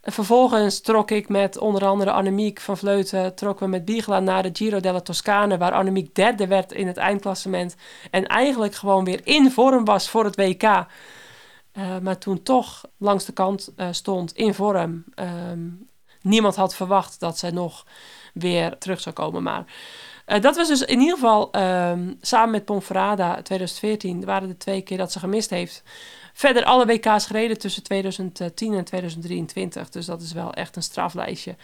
En vervolgens trok ik met onder andere Annemiek van Vleuten... trokken we met Bigla naar de Giro della Toscane... waar Annemiek derde werd in het eindklassement... en eigenlijk gewoon weer in vorm was voor het WK... Eh, maar toen toch langs de kant eh, stond in vorm. Ehm, niemand had verwacht dat zij nog weer terug zou komen. Maar eh, dat was dus in ieder geval ehm, samen met Ponferrada 2014 waren de twee keer dat ze gemist heeft. Verder alle WK's gereden tussen 2010 en 2023. Dus dat is wel echt een straflijstje.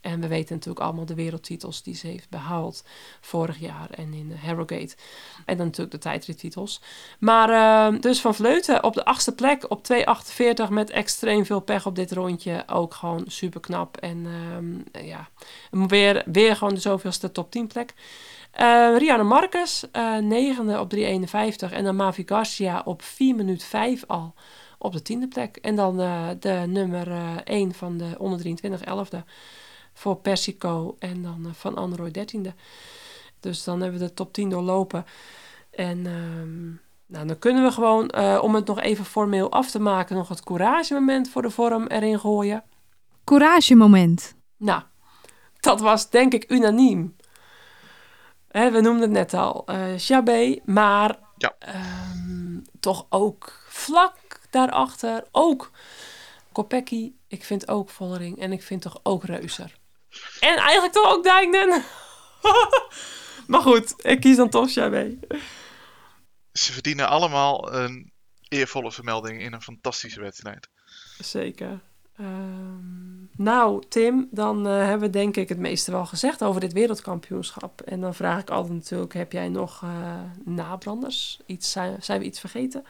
En we weten natuurlijk allemaal de wereldtitels die ze heeft behaald vorig jaar en in eh, Harrogate. En dan natuurlijk de tijdrittitels. Maar eh, dus Van Vleuten op de achtste plek op 2,48 met extreem veel pech op dit rondje. Ook gewoon super knap. En ehm, ja, weer, weer gewoon de zoveelste top 10 plek. Eh Rianne Marcus, eh, negende op 3,51. En dan Mavi Garcia op 4 minuut 5 al op de tiende plek. En dan eh, de nummer eh 1 van de onder 23, 11e voor Persico. En dan eh, Van Android 13e. Dus dan hebben we de top 10 doorlopen. En ehm, nou, dan kunnen we gewoon, eh, om het nog even formeel af te maken, nog het couragemoment voor de vorm erin gooien. Couragemoment. Nou, dat was denk ik unaniem. Hè, we noemden het net al, eh Chabé, maar Ja. ehm, toch ook vlak daarachter, ook Kopecky. Ik vind ook Vollering en ik vind toch ook Reuser. En eigenlijk toch ook Dijknen. maar goed, ik kies dan toch Chabé. Ze verdienen allemaal een eervolle vermelding in een fantastische wedstrijd. Zeker. Ehm, nou, Tim, dan eh, hebben we denk ik het meeste wel gezegd over dit wereldkampioenschap. En dan vraag ik altijd natuurlijk, heb jij nog eh, nabranders? Iets, zijn, zijn we iets vergeten?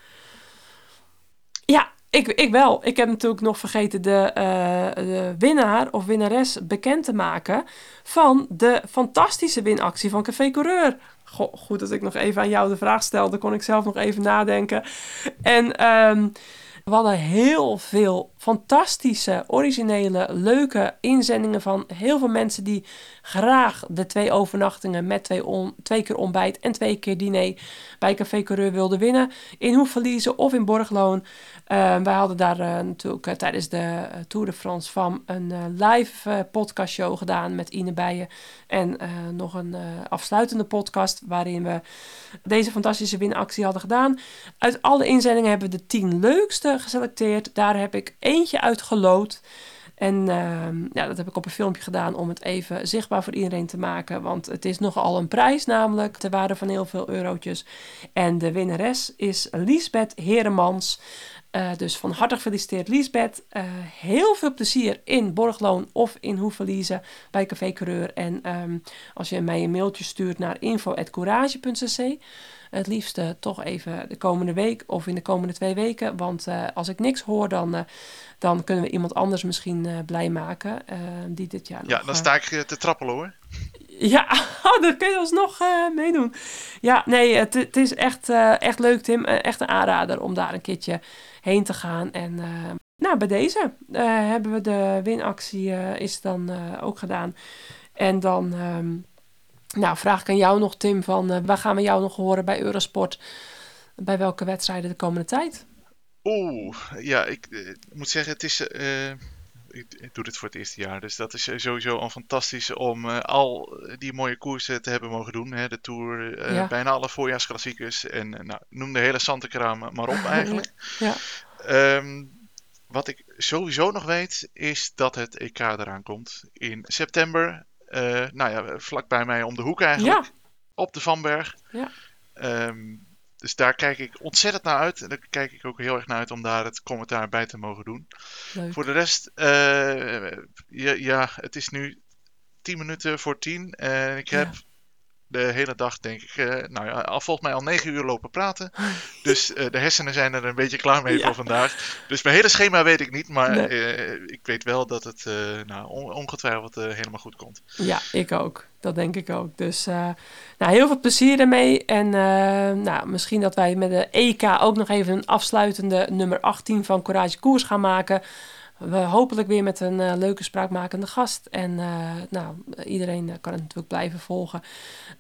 Ja, ik, ik wel. Ik heb natuurlijk nog vergeten de, eh, de winnaar of winnares bekend te maken van de fantastische winactie van Café Coureur. Goed dat ik nog even aan jou de vraag stelde, kon ik zelf nog even nadenken. En ehm, we hadden heel veel fantastische, originele, leuke inzendingen van heel veel mensen die graag de twee overnachtingen met twee, twee keer ontbijt en twee keer diner bij Café Coureur wilden winnen. In Hoefverliezen of in Borgloon. Eh, wij hadden daar eh, natuurlijk eh, tijdens de eh, Tour de France van een live podcastshow gedaan met Ine Bijen. En nog een afsluitende podcast waarin we deze fantastische winactie hadden gedaan. Uit alle inzendingen hebben we de 10 leukste geselecteerd. Daar heb ik eentje uit gelood. En ehm, ja, dat heb ik op een filmpje gedaan om het even zichtbaar voor iedereen te maken. Want het is nogal een prijs namelijk, ter waarde van heel veel eurotjes. En de winnares is Liesbeth Heremans. Eh, dus van harte gefeliciteerd Liesbeth. Eh, heel veel plezier in Borgloon of in Hoeverliezen bij Café Coureur. En ehm, als je mij een mailtje stuurt naar info.courage.cc... Het liefste toch even de komende week of in de komende twee weken. Want eh, als ik niks hoor, dan, eh, dan kunnen we iemand anders misschien eh, blij maken. eh, die dit jaar Ja, nog, dan eh, sta ik eh, te trappelen hoor. Ja, oh, daar kun je alsnog eh meedoen. Ja, nee, het, is echt, eh, echt leuk, Tim. Eh, echt een aanrader om daar een keertje heen te gaan. En nou, bij deze hebben we de winactie is dan ook gedaan. En dan ehm, nou, vraag ik aan jou nog, Tim, van waar gaan we jou nog horen bij Eurosport? Bij welke wedstrijden de komende tijd? Oeh, ja, ik moet zeggen, het is. Ik, doe dit voor het eerste jaar, dus dat is sowieso al fantastisch om eh, al die mooie koersen te hebben mogen doen. Hè? De Tour, eh, Ja. bijna alle voorjaarsklassiekers en eh, nou, noem de hele Santekraam maar op eigenlijk. Ja. Ehm, wat ik sowieso nog weet, is dat het EK eraan komt in september. Nou ja, vlak bij mij om de hoek eigenlijk. Ja. Op de Vanberg. Ja. Ehm, dus daar kijk ik ontzettend naar uit. En daar kijk ik ook heel erg naar uit om daar het commentaar bij te mogen doen. Leuk. Voor de rest, eh, ja, ja, het is nu 10 minuten voor 10. En ik Ja. De hele dag, denk ik, eh, nou ja, al volgens mij al 9 uur lopen praten. Dus eh, de hersenen zijn er een beetje klaar mee Ja. voor vandaag. Dus mijn hele schema weet ik niet. Maar Nee. eh, ik weet wel dat het nou, on- ongetwijfeld helemaal goed komt. Ja, ik ook. Dat denk ik ook. Dus nou, heel veel plezier ermee. En nou, misschien dat wij met de EK ook nog even een afsluitende nummer 18 van Courage Koers gaan maken. We hopelijk weer met een eh, leuke spraakmakende gast. En eh, nou, iedereen eh, kan het natuurlijk blijven volgen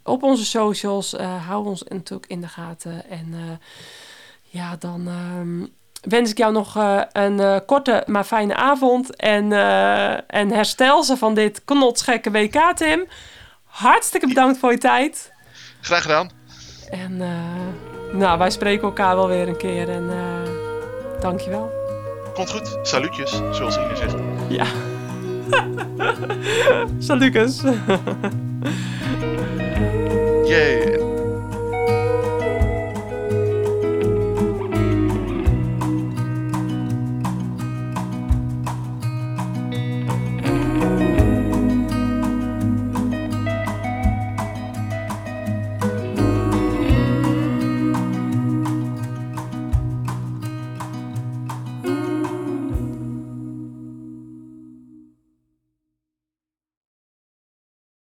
op onze socials. Hou ons natuurlijk in de gaten. En ja, dan ehm, wens ik jou nog een korte maar fijne avond. En, en herstel ze van dit knotsgekke WK, Tim. Hartstikke bedankt voor je tijd. Graag gedaan. En nou, wij spreken elkaar wel weer een keer. En dankjewel komt goed. Salutjes, zoals Ine zegt. Ja. Salutjes. Jee.